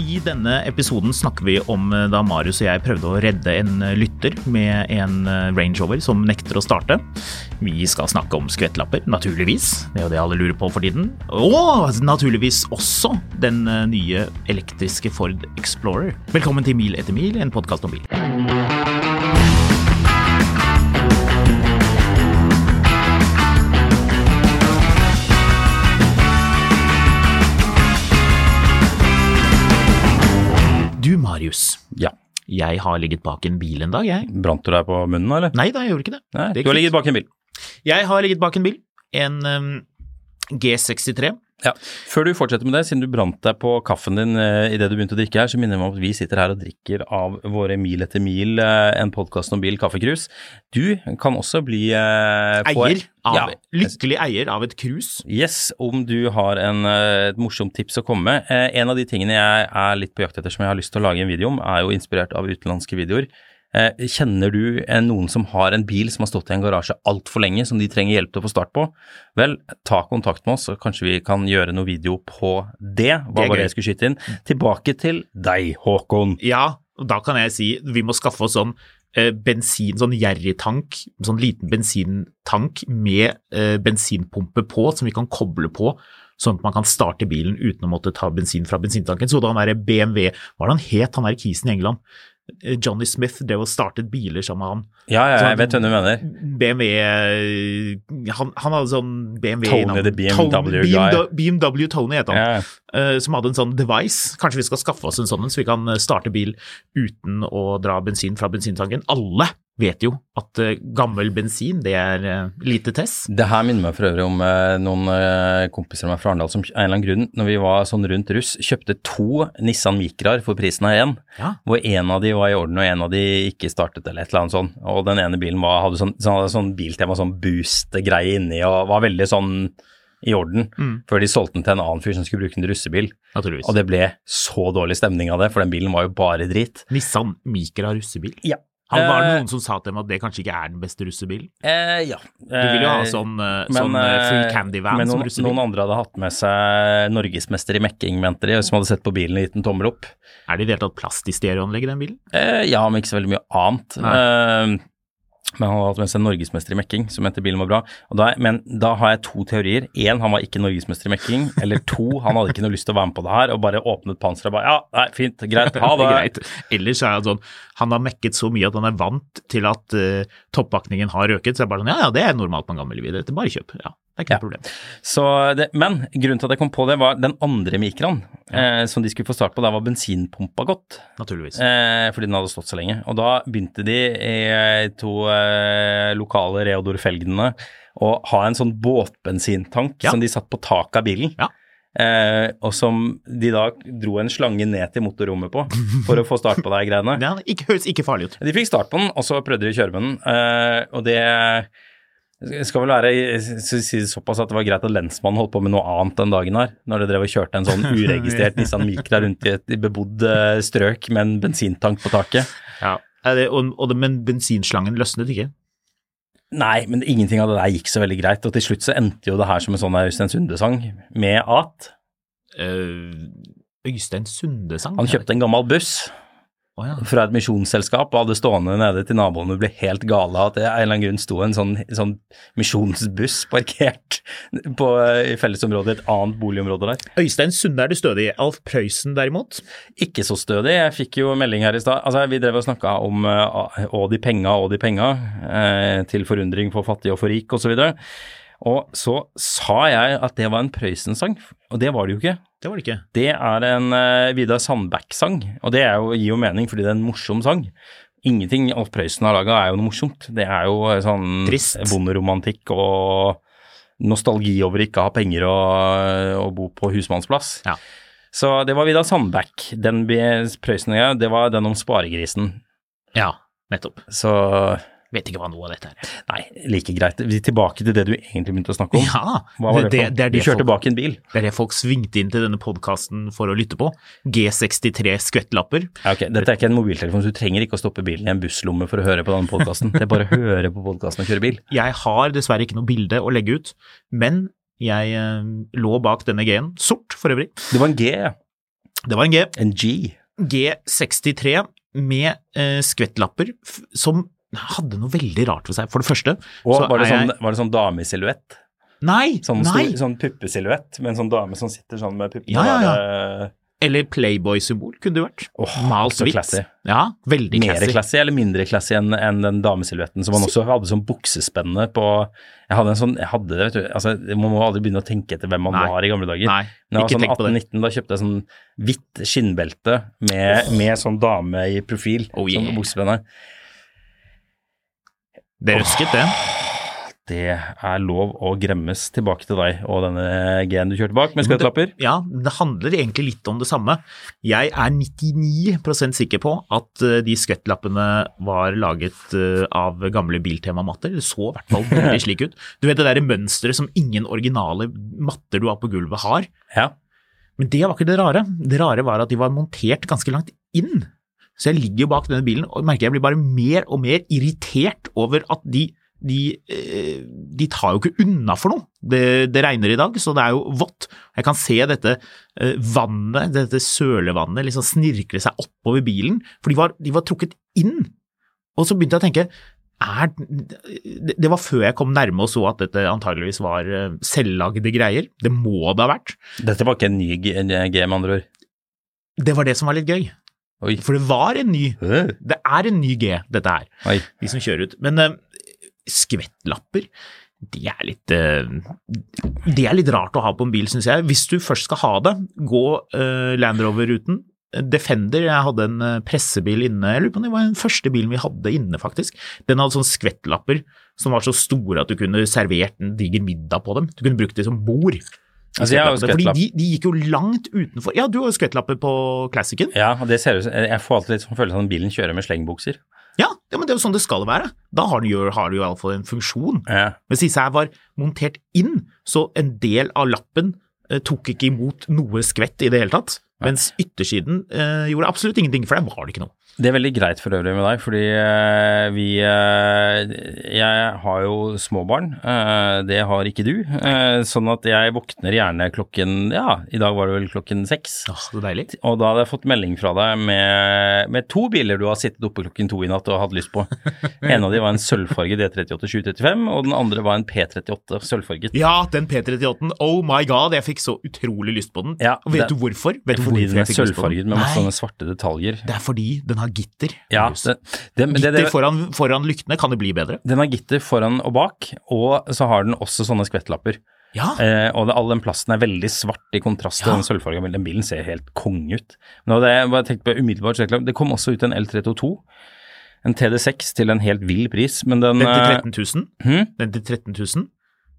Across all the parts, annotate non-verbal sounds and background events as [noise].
I denne episoden snakker vi om eh, da Marius og jeg prøvde å redde en eh, lytter med en eh, Range Rover som nekter å starte. Vi skal snakke om skvettlapper, naturligvis. Det er jo det alle lurer på for tiden. Og naturligvis også den nye elektriske Ford Explorer. Velkommen til Mil etter mil, en podkast om bil. Marius. Ja. Jeg har ligget bak en bil en dag, jeg. Brant du deg på munnen, eller? Nei da, jeg gjorde ikke det. Nei, det du har ligget bak en bil. Jeg har ligget bak en bil. En um, G63. Ja. Før du fortsetter med det, siden du brant deg på kaffen din eh, idet du begynte å drikke her, så minner jeg meg om at vi sitter her og drikker av våre Mil etter mil, eh, en podkast om bil, kaffekrus. Du kan også bli eh, Eier av, Ja. Lykkelig eier av et krus. Yes, om du har en, eh, et morsomt tips å komme med. Eh, en av de tingene jeg er litt på jakt etter som jeg har lyst til å lage en video om, er jo inspirert av utenlandske videoer. Eh, kjenner du eh, noen som har en bil som har stått i en garasje altfor lenge, som de trenger hjelp til å få start på? Vel, ta kontakt med oss, så kanskje vi kan gjøre noe video på det. Hva Det var det jeg skulle skyte inn? Tilbake til deg, Håkon. Ja, og da kan jeg si vi må skaffe oss sånn eh, bensin, sånn jerrytank, sånn liten bensintank med eh, bensinpumpe på, som vi kan koble på, sånn at man kan starte bilen uten å måtte ta bensin fra bensintanken. Så da han der BMW, hva var det han het, han der kisen i England? Eh, Johnny Smith drev og startet biler sammen med han. Ja, ja, jeg vet hvem du mener. BMW eh, han, han hadde sånn BMW Tony the BMW Tony-. BMW, BMW Tony heter han. Ja. Eh, som hadde en sånn device. Kanskje vi skal skaffe oss en sånn, så vi kan eh, starte bil uten å dra bensin fra bensintanken. Alle vet jo at eh, gammel bensin, det er lite tess. Det her minner meg for øvrig om noen kompiser av meg fra Arendal som av en eller annen grunn, når vi var sånn rundt russ, kjøpte to Nissan Micraer for prisen av én. Ja. Hvor en av de var i orden og en av de ikke startet eller et eller annet sånn. Og den ene bilen var, hadde sånn, sånn, hadde sånn biltema, sånn boost-greie inni og var veldig sånn i orden. Mm. Før de solgte den til en annen fyr som skulle bruke den til russebil. Naturligvis. Og det ble så dårlig stemning av det, for den bilen var jo bare drit. Nissan Micra russebil. Ja. Han var det Eh, noen som sa til dem at det kanskje ikke er den beste russebilen. Eh, ja. Du vil jo ha Eh, sånn, eh, Men, sånn eh, candy van men som noen, russebil. noen andre hadde hatt med seg norgesmester i mekking, mente de, som hadde sett på bilen og gitt en tommel opp. Er det i det hele tatt plass i stereoanlegget i den bilen? Eh, ja, men ikke så veldig mye annet. Eh, men han hadde hatt med seg norgesmester i mekking, som mente bilen var bra. Og da, men da har jeg to teorier. Én, han var ikke norgesmester i mekking. Eller to, han hadde ikke noe lyst til å være med på det her, og bare åpnet panseret og bare ja, nei, fint, greit, ha det. Greit. Ellers er det sånn, han har mekket så mye at han er vant til at uh, toppakningen har røket, så er bare sånn, ja, ja, det er normalt på en gammel bil, dette bare kjøp. Ja, det er ikke Ja. noe problem. Så det, men grunnen til at jeg kom på det, var den andre Micraen eh, som de skulle få start på. Der var bensinpumpa gått. Naturligvis. Eh, fordi den hadde stått så lenge. Og da begynte de i to eh, lokale Reodor Felgenene å ha en sånn båtbensintank som de satt på taket av bilen. Ja. Eh, og som de da dro en slange ned til motorrommet på for å få start på de greiene. [laughs] Det høres ikke farlig ut. De fikk start på den, og så prøvde de å kjøre med den. eh, og det skal vel være si det såpass at det var greit at lensmannen holdt på med noe annet den dagen her, når de drev og kjørte en sånn [laughs] uregistrert Nissan Micra rundt i et bebodd eh, strøk med en bensintank på taket. Ja. Og, og men bensinslangen løsnet ikke. Nei, men ingenting av det der gikk så veldig greit, og til slutt så endte jo det her som en sånn Øystein Sunde-sang, med at Uh, Øystein Sunde-sang? han kjøpte en gammel buss, Å ja. fra et misjonsselskap og hadde stående nede til naboene ble helt gale av at det av en eller annen grunn sto en sånn, sånn misjonsbuss parkert på, i fellesområdet i et annet boligområde der. Øystein Sunde er du stødig. Alf Prøysen derimot? Ikke så stødig. Jeg fikk jo melding her i stad. Altså, vi drev og snakka om uh, å de penga, å de penga, eh, til forundring for fattig og for rik osv. Og, så og så sa jeg at det var en Prøysen-sang, og det var det jo ikke. Det var det ikke. Det er en uh, Vidar Sandbæk-sang, og det er jo, gir jo mening fordi det er en morsom sang. Ingenting Alf Prøysen har laga er jo noe morsomt. Det er jo eh, sånn Trist. bonderomantikk og nostalgi over ikke å ha penger og, og bo på husmannsplass. Ja. Så det var Vidar Sandbæk, Den Prøysen-greia, det var den om sparegrisen. Ja, nettopp. Så Vet ikke hva noe av dette er. nei, like greit. Vi er tilbake til det du egentlig begynte å snakke om. Ja, Hva var det, det, det er du det kjørte folk- bak en bil. Det er det folk svingte inn til denne podkasten for å lytte på. G63 skvettlapper. Ok, Dette er ikke en mobiltelefon, så du trenger ikke å stoppe bilen i en busslomme for å høre på denne podkasten. Det er bare å høre på podkasten og kjøre bil. [laughs] Jeg har dessverre ikke noe bilde å legge ut, men jeg eh, lå bak denne G-en, sort for øvrig. Det var en G, ja. Det var en G. En G. G63 med eh, skvettlapper som hadde noe veldig rart ved seg. For det første Og så var det, sånn, jeg var det sånn damesilhuett? Nei! Sånn, nei! stor, sånn puppesilhuett med en sånn dame som sitter sånn med puppene Ja, ja, ja. Eller Playboy-symbol kunne det vært. Åh, Malt så hvitt. Ja, veldig Mer classy. classy eller mindre classy enn en den damesilhuetten som man også hadde som buksespenne på Jeg hadde en sånn jeg hadde det, vet du, altså Man må aldri begynne å tenke etter hvem man Nei. var i gamle dager. Nei, Når jeg ikke var sånn det. 18-19, da kjøpte jeg sånn hvitt skinnbelte med, med sånn dame i profil Oh, yeah. sånn buksespenne. Det røsket, det. Det er lov å gremmes tilbake til deg og denne G-en du kjørte bak med skvettlapper. Ja, det handler egentlig litt om det samme. Jeg er 99% sikker på at eh, de skvettlappene var laget eh, av gamle Biltema-matter. Det så i hvert fall veldig [laughs] slik ut. Du vet det derre mønsteret som ingen originale matter du har på gulvet har. Ja. Men det var ikke det rare. Det rare var at de var montert ganske langt inn. Så jeg ligger bak denne bilen og merker jeg blir bare mer og mer irritert over at de de, eh, de tar jo ikke unna for noe. Det, det regner i dag, så det er jo vått. Jeg kan se dette eh, vannet, dette sølevannet, liksom snirkle seg oppover bilen, for de var, de var trukket inn. Og så begynte jeg å tenke er, det, var før jeg kom nærme og så at dette antageligvis var eh, selvlagde greier. Det må det ha vært. Dette var ikke en ny G med andre ord. Det var det som var litt gøy. Oi. For det var en ny. Det er en ny G, dette her. Oi. de som kjører ut. Men eh, skvettlapper, det er litt eh, Det er litt rart å ha på en bil, syns jeg. Hvis du først skal ha det, gå uh, Land Rover-ruten. Defender, jeg hadde en eh, pressebil inne, jeg lurer på om det var den første bilen vi hadde inne, faktisk. Den hadde sånne skvettlapper som var så store at du kunne servert en diger middag på dem. Du kunne brukt det som bord. Altså, jeg har jo Fordi de, de gikk jo langt utenfor Ja, du har jo skvettlapper på Classicen. Ja, og det ser ut som Jeg får alltid litt sånn følelse av at bilen kjører med slengbukser. Ja, ja, men det er jo sånn det skal være. Da har du, jo, har det jo iallfall en funksjon. Ja. Mens disse her var montert inn, så en del av lappen eh, tok ikke imot noe skvett i det hele tatt. Mens yttersiden eh, gjorde absolutt ingenting, for der var det ikke noe. Det er veldig greit for øvrig med deg, fordi eh, vi eh, Jeg har jo små barn. eh, det har ikke du. eh, sånn at jeg våkner gjerne klokken Ja, i dag var det vel klokken seks. Åh, så deilig. Og da hadde jeg fått melding fra deg med, med to biler du har sittet oppe klokken to i natt og hatt lyst på. [laughs] En av de var en sølvfarget D38 735, og den andre var en P38 sølvfarget. Ja, den P38-en, oh my god, jeg fikk så utrolig lyst på den. Ja, vet det- du hvorfor? Vet du Fordi den er sølvfarget med masse sånne svarte detaljer. det er fordi den har gitter. Ja, det, det, det, gitter det, foran, foran lyktene, kan det bli bedre? Den har gitter foran og bak, og så har den også sånne skvettlapper. Ja. Eh, og det, all den plasten er veldig svart i kontrast til Ja. den sølvfarga bilen. Den bilen ser helt konge ut. Men det, jeg tenkte på umiddelbart, det kom også ut en L322. En TD6 til en helt vill pris, men den, Den til eh, 13 000? Hmm? Den til 13 000?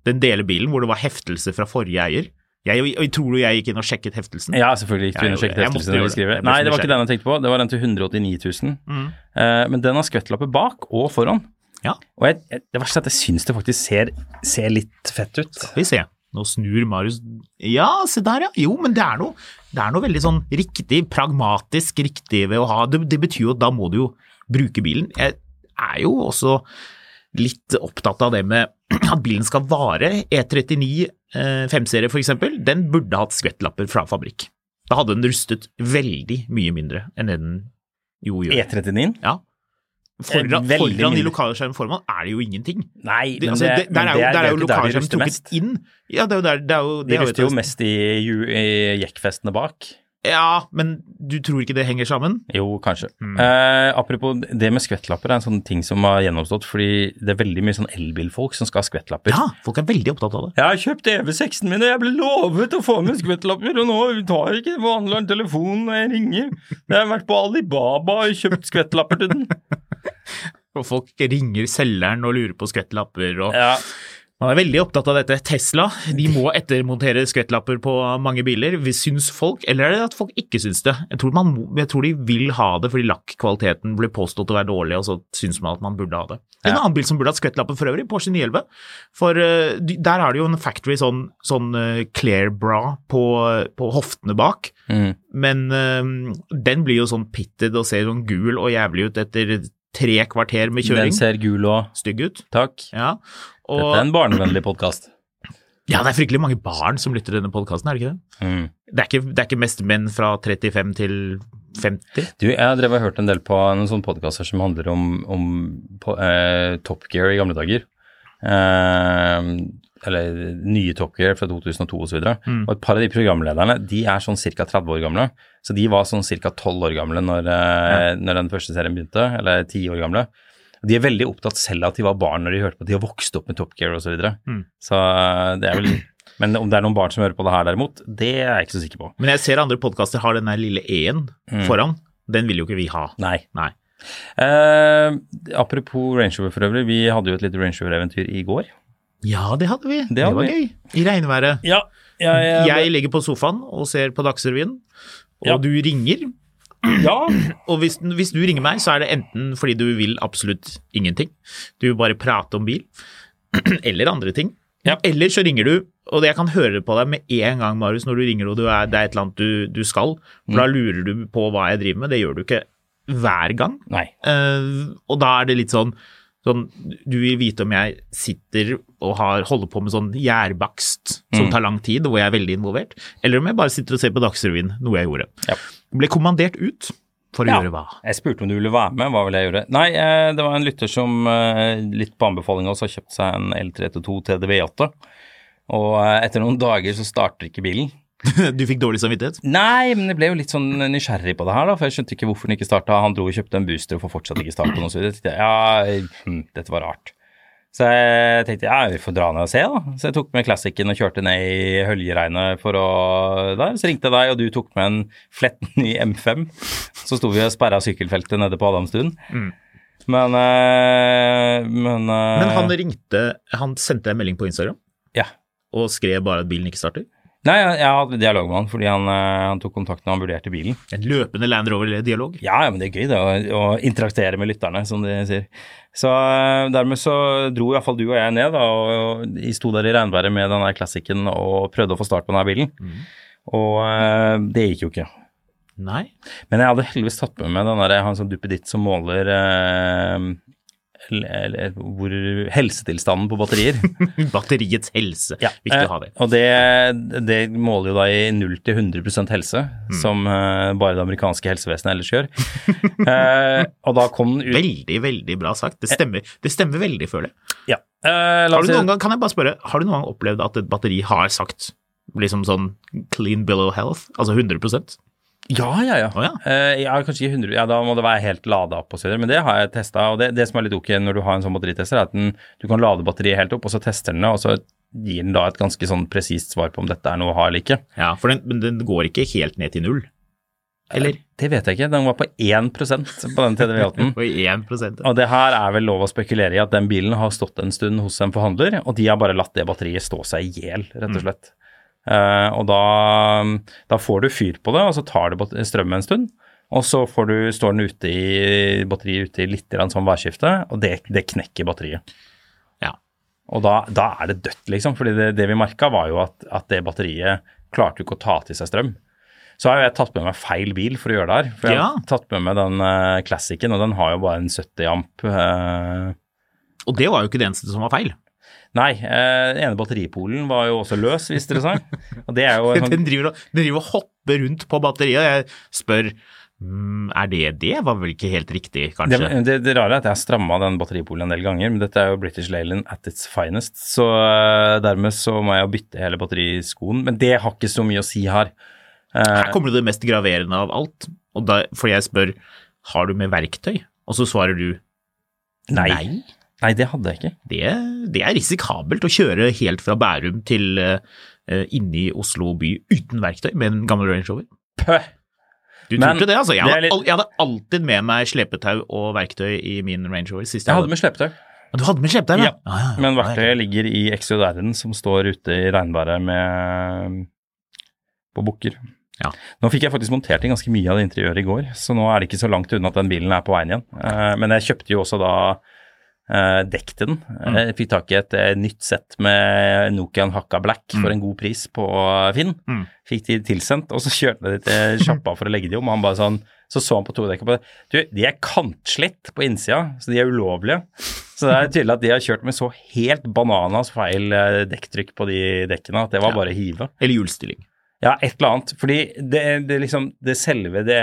Den delebilen hvor det var heftelse fra forrige eier? Jeg, jeg, jeg tror du jeg gikk inn og sjekket heftelsen? Ja, selvfølgelig gikk du inn og sjekket heftelsen. Jeg gjøre det. Jeg Nei, det var ikke den jeg tenkte på. Det var den til 189 000. Mm. Uh, men den har skvettlapper bak og foran. Ja. Og jeg, jeg, det verste er at jeg syns det faktisk ser, ser litt fett ut. Skal vi se. Nå snur Marius Ja, se der, ja. Jo, men det er noe, det er noe veldig sånn riktig, pragmatisk riktig ved å ha Det, det betyr jo at da må du jo bruke bilen. Jeg er jo også litt opptatt av det med at bilen skal vare. E39 eh, 5-serie f.eks., den burde hatt skvettlapper fra fabrikk. Da hadde den rustet veldig mye mindre enn det den Jo, gjør. E39? Ja. Foran, Eh, foran de mindre. lokalskjermene foran er det jo ingenting. Nei, Det, altså, det, der er jo, der er jo lokalskjermen trukket inn. Ja, det er jo der det er jo, det De er ruster jo mest i, i jekkfestene bak. Ja, men du tror ikke det henger sammen? Jo, kanskje. Mm. Eh, apropos det med skvettlapper er en sånn ting som har gjennomstått, fordi det er veldig mye sånn elbilfolk som skal ha skvettlapper. Ja, folk er veldig opptatt av det. Jeg har kjøpt EV6-en min, og jeg ble lovet å få med skvettlapper, og nå tar jeg ikke vanlig telefon når jeg ringer. Jeg har vært på Alibaba og kjøpt skvettlapper til den. [laughs] Og folk ringer selgeren og lurer på skvettlapper. og Ja, Man er veldig opptatt av dette. Tesla de må ettermontere skvettlapper på mange biler. Syns folk, eller er det at folk ikke syns det? Jeg tror, man, må- jeg tror de vil ha det fordi lakkvaliteten blir påstått å være dårlig, og så syns man at man burde ha det. En Ja. annen bil som burde hatt skvettlapper for øvrig, Porsche 911. For uh, der er det jo en factory sånn, sånn uh, clear bra på, på hoftene bak. Mm. Men uh, den blir jo sånn pitted og ser sånn gul og jævlig ut etter tre kvarter med kjøring. Den ser gul og Stygg ut. Takk. Ja. Og, Dette er en barnevennlig podkast. ja, det er fryktelig mange barn som lytter til denne podkasten, er det ikke det? Mm. Det er ikke, det er ikke mest menn fra 35 til 50. Du, jeg har drevet og hørt en del på noen sånne podkaster som handler om, om på, eh, Top Gear i gamle dager. Eh, eller nye Top Gear fra 2002 osv. Og, Mm. og et par av de programlederne de er sånn ca. 30 år gamle. Så de var sånn ca. 12 år gamle når, eh, når den første serien begynte, eller 10 år gamle. De er veldig opptatt selv av at de var barn når de hørte på de har vokst opp med Top Gear osv. Så, videre. Mm. så eh, det er vel Men om det er noen barn som hører på det her derimot, det er jeg ikke så sikker på. Men jeg ser andre podkaster har den der lille E-en Mm. foran. Den vil jo ikke vi ha. Nei. Nei. Eh, apropos Range Rover for øvrig, vi hadde jo et lite Range Rover-eventyr i går. Ja, det hadde vi. Det, hadde var vi. gøy. I regnværet. Ja, jeg, Jeg ligger på sofaen og ser på Dagsrevyen, og Ja. du ringer. [clears throat] ja. Og hvis, hvis du ringer meg, så er det enten fordi du vil absolutt ingenting, du vil bare prate om bil, [clears throat] eller andre ting. Ja. Eller så ringer du, og jeg kan høre på deg med en gang, Marius, når du ringer og du er, det er et eller annet du, du skal, for da lurer du på hva jeg driver med. Det gjør du ikke hver gang. Eh, og da er det litt sånn, sånn Du vil vite om jeg sitter og har, holder på med sånn gjærbakst som Mm. tar lang tid, hvor jeg er veldig involvert, eller om jeg bare sitter og ser på Dagsrevyen, noe jeg gjorde. Ja. Ble kommandert ut for å Ja. gjøre hva? Jeg spurte om du ville være med, hva ville jeg gjøre? Nei, eh, det var en lytter som eh, litt på anbefaling oss har kjøpt seg en L32 TDV8. Og eh, etter noen dager så starter ikke bilen. [laughs] Du fikk dårlig samvittighet? Nei, men jeg ble jo litt sånn nysgjerrig på det her, da, for jeg skjønte ikke hvorfor den ikke starta. Han dro og kjøpte en booster og får fortsatt ikke start på den osv. Ja, hm, dette var rart. Så jeg tenkte ja, vi får dra ned og se, da. Så jeg tok med Classicen og kjørte ned i høljeregnet for å der. Så ringte jeg deg, og du tok med en flett ny M5. Så sto vi og sperra sykkelfeltet nede på Adamstuen. Men eh, Men, eh, Men han ringte, han sendte en melding på Instagram Ja. og skrev bare at bilen ikke starter. Nei, jeg, jeg hadde dialog med han fordi han, eh, han tok kontakt når han vurderte bilen. En løpende Land Rover-dialog. Ja, ja, men det er gøy det, å, å interaktere med lytterne, som de sier. Så eh, dermed så dro iallfall du og jeg ned, da, og, og sto der i regnværet med den der klassikken og prøvde å få start på denne bilen. Og eh, det gikk jo ikke. Nei. Men jeg hadde heldigvis tatt med meg den der, en sånn duppeditt som måler eh, hvor helsetilstanden på batterier. [laughs] Batteriets helse. Viktig å ha det. Og det, det måler jo da i 0 til 100 helse, Mm. som eh, bare det amerikanske helsevesenet ellers gjør. [laughs] Eh, og da kom den ut Veldig, veldig bra sagt. Det stemmer, det stemmer veldig, føler jeg. Ja. Eh, Har du noen gang, kan jeg bare spørre, har du noen gang opplevd at et batteri har sagt liksom sånn clean bill of health, altså 100 Ja, ja, ja. Oh, ja. Eh, ja, kanskje ikke 100, ja, da må det være helt lada opp og så videre, men det har jeg testa. Og det, det som er litt ok når du har en sånn batteritester, er at den, du kan lade batteriet helt opp, og så tester den det, og så gir den da et ganske sånn presist svar på om dette er noe å ha eller ikke. Ja, for den, men den går ikke helt ned til null. Eller? Det vet jeg ikke. Den var på 1% på den TDV8-en. Og 1 Og det her er vel lov å spekulere i at den bilen har stått en stund hos en forhandler, og de har bare latt det batteriet stå seg i hjel, rett og slett. Eh, og da, da får du fyr på det, og så tar det strøm en stund. Og så får du, står den ute i, batteriet ute i litt sånn værskifte, og det, det knekker batteriet. Ja. Og da, da er det dødt, liksom. fordi det, det vi merka, var jo at, at det batteriet klarte jo ikke å ta til seg strøm. Så har jo jeg tatt med meg feil bil for å gjøre det her. For jeg Ja. har tatt med meg den uh, Classicen, og den har jo bare en 70 amp. Uh, Og det var jo ikke det eneste som var feil. Nei, eh, den ene batteripolen var jo også løs, hvis dere sa. Og det er jo [laughs] sånn... Den driver, den driver og hopper rundt på batteriet. og Jeg spør Mm, er det det? Var vel ikke helt riktig, kanskje? det, det rare er at jeg har stramma den batteripolen en del ganger, men dette er jo British Leyland at its finest, så eh, dermed så må jeg bytte hele batteriskoen. Men det har ikke så mye å si her. Eh, Her kommer det det mest graverende av alt. Og da, for jeg spør har du med verktøy, og så svarer du nei. nei. Nei, det hadde jeg ikke. Det, det er risikabelt å kjøre helt fra Bærum til uh, inni Oslo by uten verktøy med en gammel Range Rover. Pøh! Du Men trodde det, altså? Jeg det hadde, litt- jeg hadde alltid med meg slepetau og verktøy i min Range Rover. Sist Jeg hadde med slepetau. Du hadde med slepetau, Ja, Ah, ja. Men Ja, verktøyet ligger i XJR-en som står ute i regnværet med på bukker. Ja. Nå fikk jeg faktisk montert inn ganske mye av det interiøret i går, så nå er det ikke så langt unna at den bilen er på veien igjen. Eh, men jeg kjøpte jo også da eh, dekk den. Mm. Jeg fikk tak i et eh, nytt sett med Nokian Hakka Black for en god pris på Finn. Mm. Fikk de tilsendt, og så kjørte jeg til [laughs] sjappa for å legge de om. og Han bare sånn, så så han på to dekker på det. Du, de er kantslitt på innsida, så de er ulovlige. Så det er tydelig at de har kjørt med så helt bananas feil eh, dekktrykk på de dekkene at det var Ja. bare å hive. Eller hjulstilling. Ja, et eller annet. Fordi det, det liksom, det selve det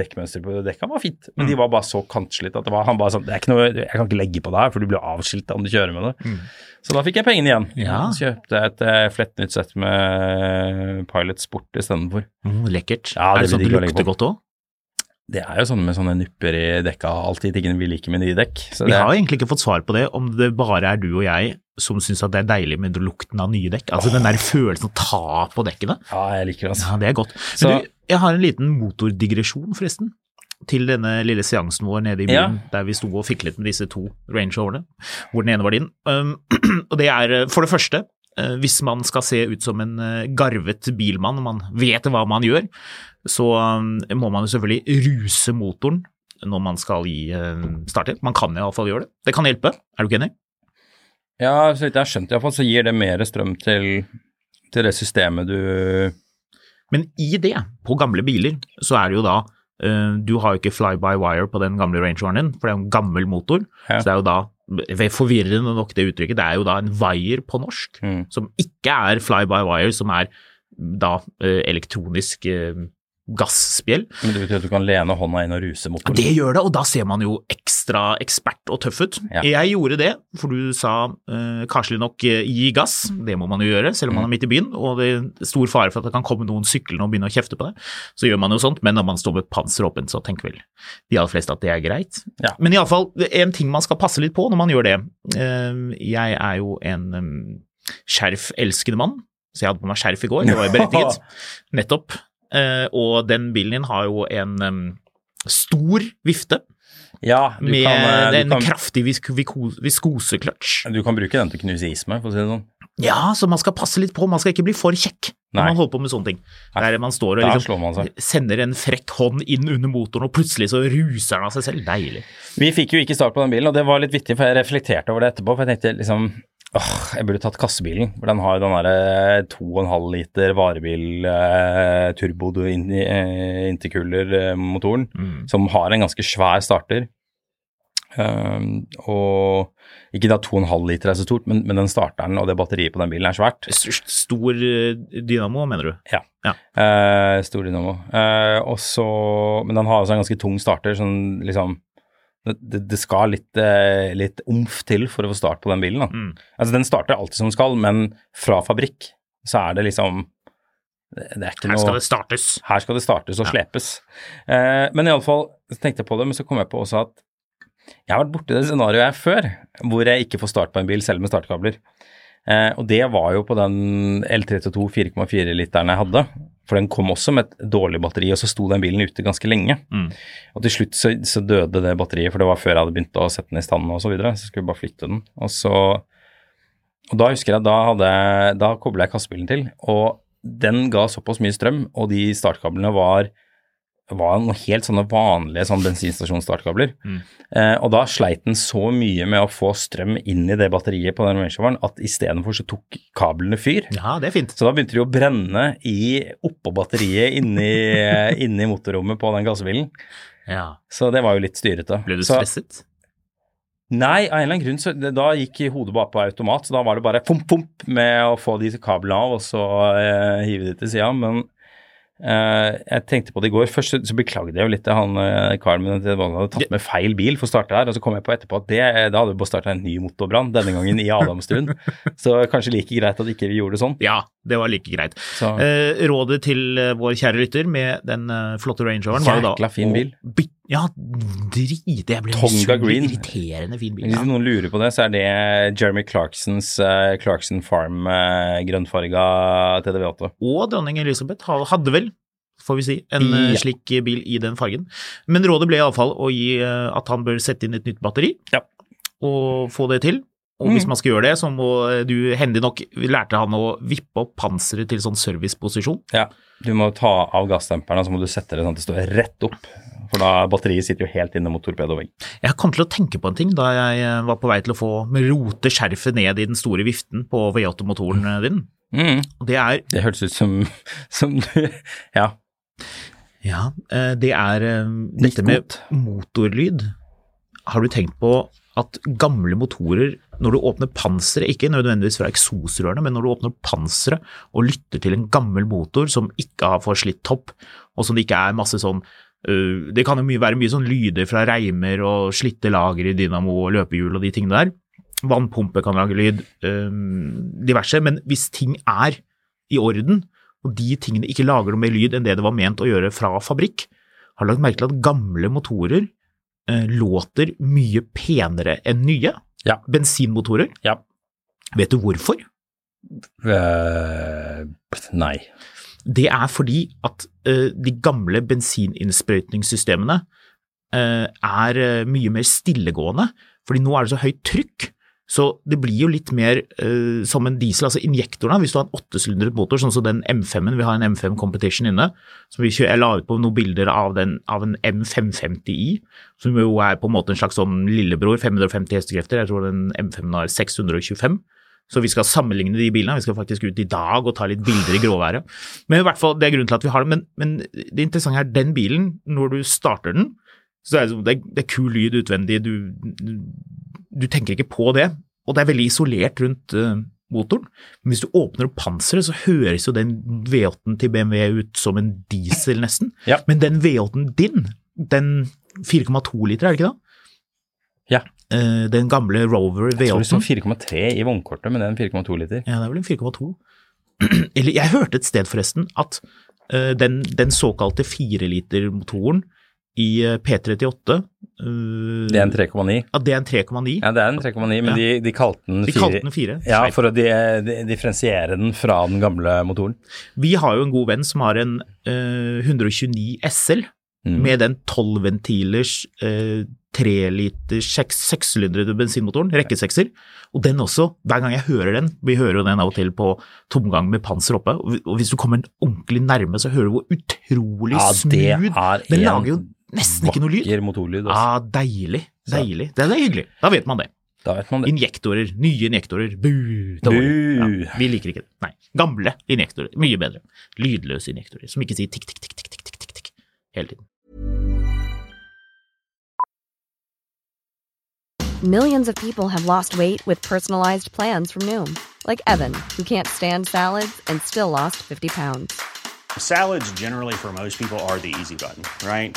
dekkmønsteret på dekka var fint, men Mm. de var bare så kantslitt at det var, han bare sånn, det er ikke noe, jeg kan ikke legge på det her, for du blir avskilta om du kjører med det. Så da fikk jeg pengene igjen. Mm. Ja. Så kjøpte jeg et eh, flettnytt sett med Pilot Sport istedenfor. Mm, lekkert. Ja, det er det sånn at det lukter godt òg? Det er jo sånn med sånne nupper i dekka, alltid tingene vi liker med nye dekk. Så Vi har egentlig ikke fått svar på det, om det bare er du og jeg som syns det er deilig med lukten av nye dekk. Altså den der følelsen å ta på dekkene. ja, jeg liker det, altså. Ja, det er godt. Så- du, jeg har en liten motordigresjon, forresten. Til denne lille seansen vår nede i byen, der vi sto og fiklet med disse to Range Roverne, hvor den ene var din. Um, [clears throat] og det er eh, for det første, eh, hvis man skal se ut som en eh, garvet bilmann, og man vet hva man gjør, så um, må man jo selvfølgelig ruse motoren når man skal gi uh, starter. Man kan iallfall gjøre det. Det kan hjelpe, er du ikke enig? Ja, så vidt jeg har skjønt iallfall, så gir det mer strøm til, til det systemet du Men i det, på gamle biler, så er det jo da eh, Du har jo ikke fly-by-wire på den gamle Range Roveren din, for det er jo en gammel motor. Ja. Så det er jo da, forvirrende nok det uttrykket, det er jo da en wire på norsk, Mm. som ikke er fly-by-wire, som er da eh, elektronisk eh, gasspjell. Men det betyr at du kan lene hånda inn og ruse motoren. Det gjør det, og da ser man jo ekstra ekspert og tøff ut. Ja. Jeg gjorde det, for du sa eh, kanskje nok eh, gi gass. Det må man jo gjøre, selv om man er midt i byen, og det er stor fare for at det kan komme noen syklende og begynne å kjefte på deg. Så gjør man jo sånt, men når man står med panser åpent, så tenker vel de aller fleste at det er greit. Ja. Men iallfall, en ting man skal passe litt på når man gjør det. Eh, jeg er jo en um, skjerfelskende mann, så jeg hadde på meg skjerf i går, det var jo berettiget. [laughs] Nettopp. Eh, og den bilen din har jo en um, stor vifte Ja, du med kan, eh, du en kan, kraftig visk viskosekløtsj. du kan bruke den til å knuse is med, for å si det sånn. Ja, så man skal passe litt på, man skal ikke bli for kjekk når Nei. man holder på med sånne ting. Nei, Der man står og liksom man sender en frekk hånd inn under motoren, og plutselig så ruser den av seg selv. Deilig. Vi fikk jo ikke start på den bilen, og det var litt vittig, for jeg reflekterte over det etterpå. For jeg tenkte liksom åh, jeg burde tatt kassebilen, for den har jo den derre 2,5 liter varebil eh, turbo eh, intercooler-motoren, Mm. som har en ganske svær starter. Um, og ikke da 2,5 liter er så stort, men, men den starteren og det batteriet på den bilen er svært. Stor eh, dynamo, mener du? Ja. Ja. Uh, stor dynamo. Uh, også, men den har også en ganske tung starter, sånn liksom det, det, skal litt, eh, litt omf til for å få start på den bilen. Mm. Altså Den starter alltid som den skal, men fra fabrikk så er det liksom Det, det er ikke Her noe skal det startes. her skal det startes og Ja. slepes. Eh, men iallfall tenkte jeg på det, men så kom jeg på også at jeg har vært borti det scenarioet her før, hvor jeg ikke får start på en bil selv med startkabler. Eh, og det var jo på den L32 4,4-literen jeg hadde. For den kom også med et dårlig batteri, og så sto den bilen ute ganske lenge. Mm. Og til slutt så, så døde det batteriet, for det var før jeg hadde begynt å sette den i stand og så videre. Så skulle vi bare flytte den. Og så Og da husker jeg, da hadde Da kobla jeg kassebilen til, og den ga såpass mye strøm, og de startkablene var var noen helt sånne vanlige sånn bensinstasjonsstartkabler. Mm. Eh, og da sleit den så mye med å få strøm inn i det batteriet på den rangeoveren at istedenfor så tok kablene fyr. Ja, det er fint. Så da begynte de å brenne i oppå batteriet inni, [laughs] inni motorrommet på den gassebilen. Ja. Så det var jo litt styrete. Ble du så, stresset? Nei, av en eller annen grunn så da gikk hodet bare på automat, så da var det bare pomp, pomp med å få de kablene av og så eh, hive de til sida. Men Eh, jeg tenkte på det i går. Først så, så beklagde jeg jo litt til han uh, karen min at han hadde tatt med feil bil for å starte her, og så kom jeg på etterpå at det, da hadde vi bare starta en ny motorbrann, denne gangen i Adamstuen. [laughs] så kanskje like greit at ikke vi gjorde det sånn. Ja, det var like greit. Eh, rådet til vår kjære lytter med den flotte Range Roveren var jo da å bil. Ja, drit Jeg ble Tonga misunnelig. Green. Irriterende fin bil. Hvis Ja. noen lurer på det, så er det Jeremy Clarksons uh, Clarkson Farm uh, grønnfarga TDV8. Og dronning Elisabeth hadde vel, får vi si, en eh, Ja. slik bil i den fargen. Men rådet ble iallfall å gi uh, at han bør sette inn et nytt batteri, Ja. og få det til. Og hvis man skal gjøre det, så må du hendig nok lærte han å vippe opp panseret til sånn serviceposisjon. Ja, du må ta av gassdemperen, og så må du sette det sånn at det står rett opp. For da batteriet sitter jo helt inne mot torpedovegg. Jeg kom til å tenke på en ting da jeg eh, var på vei til å få rote skjerfet ned i den store viften på V8-motoren eh, din. Mm. Det er Det hørtes ut som, som du Ja. Ja, eh, det er dette med motorlyd. Har du tenkt på at gamle motorer, når du åpner panseret, ikke nødvendigvis fra eksosrørene, men når du åpner panseret og lytter til en gammel motor som ikke har forslitt topp, og som det ikke er masse sånn uh, Det kan jo mye, være mye sånn lyder fra reimer og slitte lager i dynamo og løpehjul og de tingene der. Vannpumpe kan lage lyd, um, diverse. Men hvis ting er i orden, og de tingene ikke lager noe mer lyd enn det det var ment å gjøre fra fabrikk, har lagt merke til at gamle motorer eh, låter mye penere enn nye? Ja. Bensinmotorer. Ja. Vet du hvorfor? Uh, nei. Det er fordi at uh, de gamle bensininnsprøytningssystemene uh, er mye mer stillegående, fordi nå er det så høyt trykk. Så det blir jo litt mer uh, som en diesel, altså injektorene. Hvis du har en åttesylindret motor, sånn som den M5-en, vi har en M5 Competition inne, som vi kjø- jeg la ut på noen bilder av, den, av en M550i, som jo er på en måte en slags sånn lillebror, 550 hestekrefter, jeg tror den M5-en har 625. Så vi skal sammenligne de bilene, vi skal faktisk ut i dag og ta litt bilder i gråværet. Men i hvert fall, det er grunnen til at vi har det. Men, men det interessante er den bilen, når du starter den, så er det, er, det, er, det er kul lyd utvendig, du, du, du tenker ikke på det, og det er veldig isolert rundt uh, motoren. Men hvis du åpner opp panseret, så høres jo den V8-en til BMW ut som en diesel, nesten. [laughs] Ja. Men den V8-en din, den 4,2 liter, er det ikke det? Ja. Uh, den gamle Rover Jeg tror det V8-en. sto 4,3 i vognkortet, men det er en 4,2 liter. Ja, det er vel en 4,2. [clears throat] Eller jeg hørte et sted forresten at uh, den, den såkalte 4-liter-motoren i eh, P38 Uh, Det er en 3,9. Ja, det er en 3,9. Ja, det er en 3,9, men Ja. de, de kalte den 4. De kalte den 4. Ja, for å de, de, differensiere den fra den gamle motoren. Vi har jo en god venn som har en uh, 129 SL Mm. med den 12-ventilers uh, 3-liters sekssylindrede bensinmotoren, rekkesekser. Og den også, hver gang jeg hører den, vi hører jo den av og til på tomgang med panser oppe, og hvis du kommer ordentlig nærme, så hører du hvor utrolig Ja, smooth Den en lager jo nesten ikke noe lyd. Vakker motorlyd. Ja, Ah, deilig. Deilig. Det er hyggelig. Da vet man det. Da vet man det. Injektorer, nye injektorer, bu. Bu. Ja, vi liker ikke det. Nei. Gamle injektorer, mye bedre. Lydløse injektorer, som ikke sier tikk, tikk, tikk, tikk, tikk, tikk, tikk hele tiden. Millions of people have lost weight with personalized plans from Noom, like Evan, who can't stand salads and still lost 50 pounds. Salads, generally, for most people, are the easy button, right?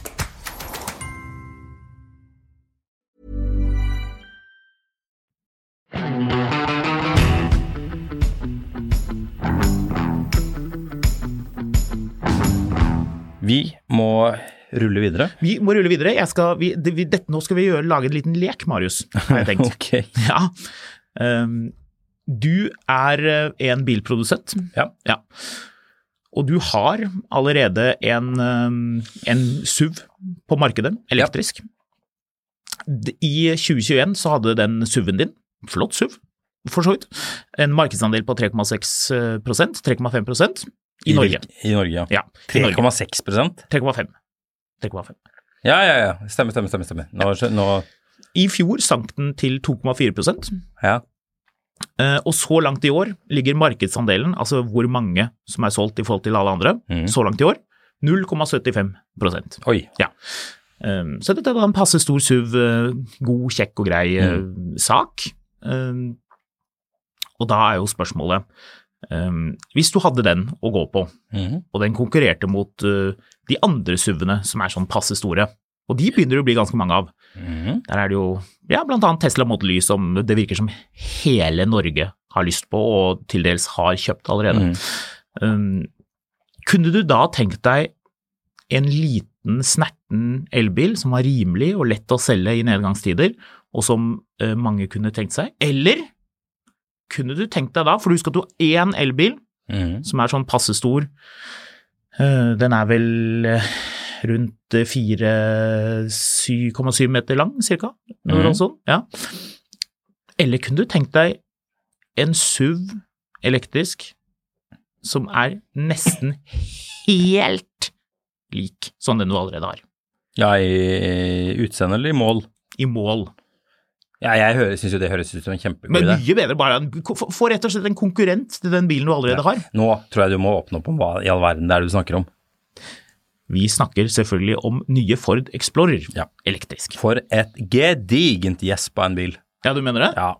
Vi må rulle videre. Vi må rulle videre. Jeg skal, vi, det, vi, dette, nå skal vi gjøre, lage en liten lek, Marius, har jeg tenkt. [laughs] Ok. Ja. Um, du er eh, en bilprodusent. Ja. Ja. og du har allerede en, eh, en SUV på markedet, elektrisk. Ja. I 2021 så hadde den SUV-en din, flott SUV, for så vidt, en markedsandel på 3,6% 3,5 i Norge. I Norge, ja. Ja, 3,6 3,5. 3,5. Ja, ja, ja. Stemmer, stemmer, stemmer. stemmer. Nå, nå I fjor sank den til 2,4% Ja. Eh, Og så langt i år ligger markedsandelen, altså hvor mange som er solgt i forhold til alle andre, mm. så langt i år, 0,75% Oi. Ja. Um, Så dette er en passe stor SUV, eh, god, kjekk og grei mm. sak. Og da er jo spørsmålet um, Hvis du hadde den å gå på, Mhm. og den konkurrerte mot uh, de andre SUV-ene som er sånn passe store, og de begynner det å bli ganske mange av. Mhm. Der er det jo ja, annet Tesla Model Y som det virker som hele Norge har lyst på og til dels har kjøpt allerede. Um, kunne du da tenkt deg en liten, snerten elbil som var rimelig og lett å selge i nedgangstider, og som uh, mange kunne tenkt seg? Eller kunne du tenkt deg da, for husk at du har én elbil mm. som er sånn passe stor, eh, den er vel eh, rundt eh, 4,7 meter lang, cirka, noe mm. sånt, ja. Eller kunne du tenkt deg en SUV elektrisk som er nesten helt lik som den du allerede har, Ja, i utseende eller i mål? i mål. Ja, jeg syns jo det høres ut som en kjempegod Men idé. mye bedre, bare få rett og slett en konkurrent til den bilen du allerede har. Nå tror jeg du må åpne opp om hva i all verden det er du snakker om. Vi snakker selvfølgelig om nye Ford Explorer Ja. elektrisk. For et gedigent gjesp av en bil. Ja, du mener det? Ja.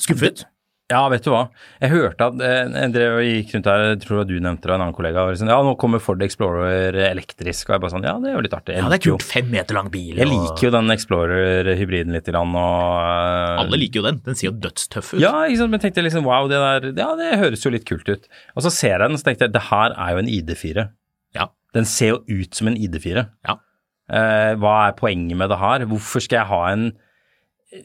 Skuffet? Ja, vet du hva. Jeg hørte at eh, jeg drev og gikk rundt her, jeg tror du nevnte det, en annen kollega. Liksom, ja, nå kommer Ford Explorer elektrisk. Og jeg bare sånn, ja, det er jo litt artig. Jeg Ja, det er kult. Fem meter lang bil. Jeg og- liker jo den Explorer-hybriden litt, grann, og uh... Alle liker jo den. Den ser jo dødstøff ut. Ja, ikke sant, men jeg tenkte liksom wow, det der, ja, det høres jo litt kult ut. Og så ser jeg den, så tenkte jeg det her er jo en ID4. Ja. Den ser jo ut som en ID4. Ja. Uh, hva er poenget med det her? Hvorfor skal jeg ha en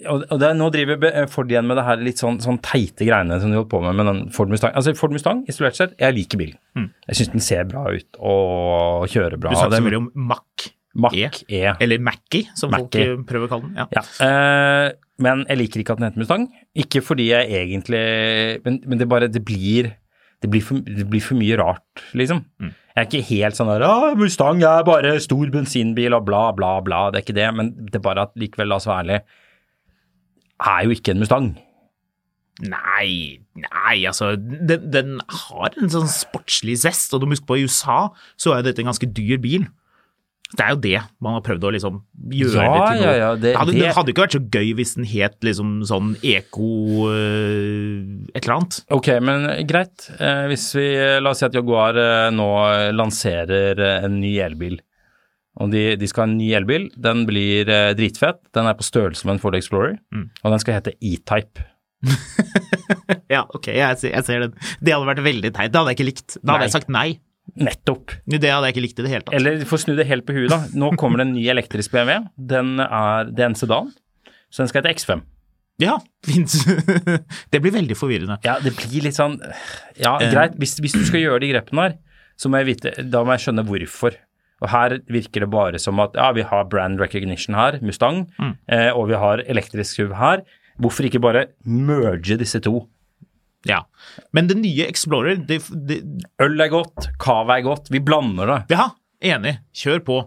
og, det, Nå driver Ford igjen med det her litt sånn, sånn teite greiene som de holdt på med med den Ford Mustang. Altså Ford Mustang, isolert sett, jeg liker bilen. Jeg syns den ser bra ut og kjører bra. Mm. Du snakker selvfølgelig om Mac Mac E. E. Eller Mackie, som folk -E. folk prøver å kalle den. Ja. Ja, eh, men jeg liker ikke at den heter Mustang. Ikke fordi jeg egentlig Men, men det bare Det blir det blir, for, det blir for mye rart, liksom. Mm. Jeg er ikke helt sånn der Mustang er bare stor bensinbil og bla, bla, bla. Det er ikke det. Men det er bare at likevel, la oss være ærlig, er jo ikke en Mustang. Nei, nei, altså den, den har en sånn sportslig zest, og du må huske på i USA så er jo dette en ganske dyr bil. Det er jo det man har prøvd å liksom gjøre Ja, det til noe. ja, ja, det- hadde, det- det hadde ikke vært så gøy hvis den het liksom sånn eko uh, et eller annet. Ok, men greit. Eh, hvis vi, La oss si at Jaguar eh, nå lanserer eh, en ny elbil. Og de, de skal ha en ny elbil. Den blir eh, dritfett. Den er på størrelse med en Ford Explorer. Mm. Og den skal hete E-Type. [laughs] Ja, ok, jeg ser, jeg ser den. Det hadde vært veldig teit. Det hadde jeg ikke likt. Da hadde Nei. jeg sagt nei. Nettopp. Det hadde jeg ikke likt i det hele tatt. Eller for å snu det helt på huet, da. Nå kommer det en ny elektrisk BMW. Den er, det er en sedan, så den skal hete X5. Ja, [laughs] det blir veldig forvirrende. Ja, det blir litt sånn Ja, greit. Hvis, hvis du skal gjøre de grepene der, så må jeg vite Da må jeg skjønne hvorfor. Og her virker det bare som at ja, vi har brand recognition her, Mustang, Mm. eh, og vi har elektrisk SUV her. Hvorfor ikke bare merge disse to? Ja. Men det nye Explorer, det, det, Øl er godt, cava er godt, vi blander det. Ja, enig. Kjør på.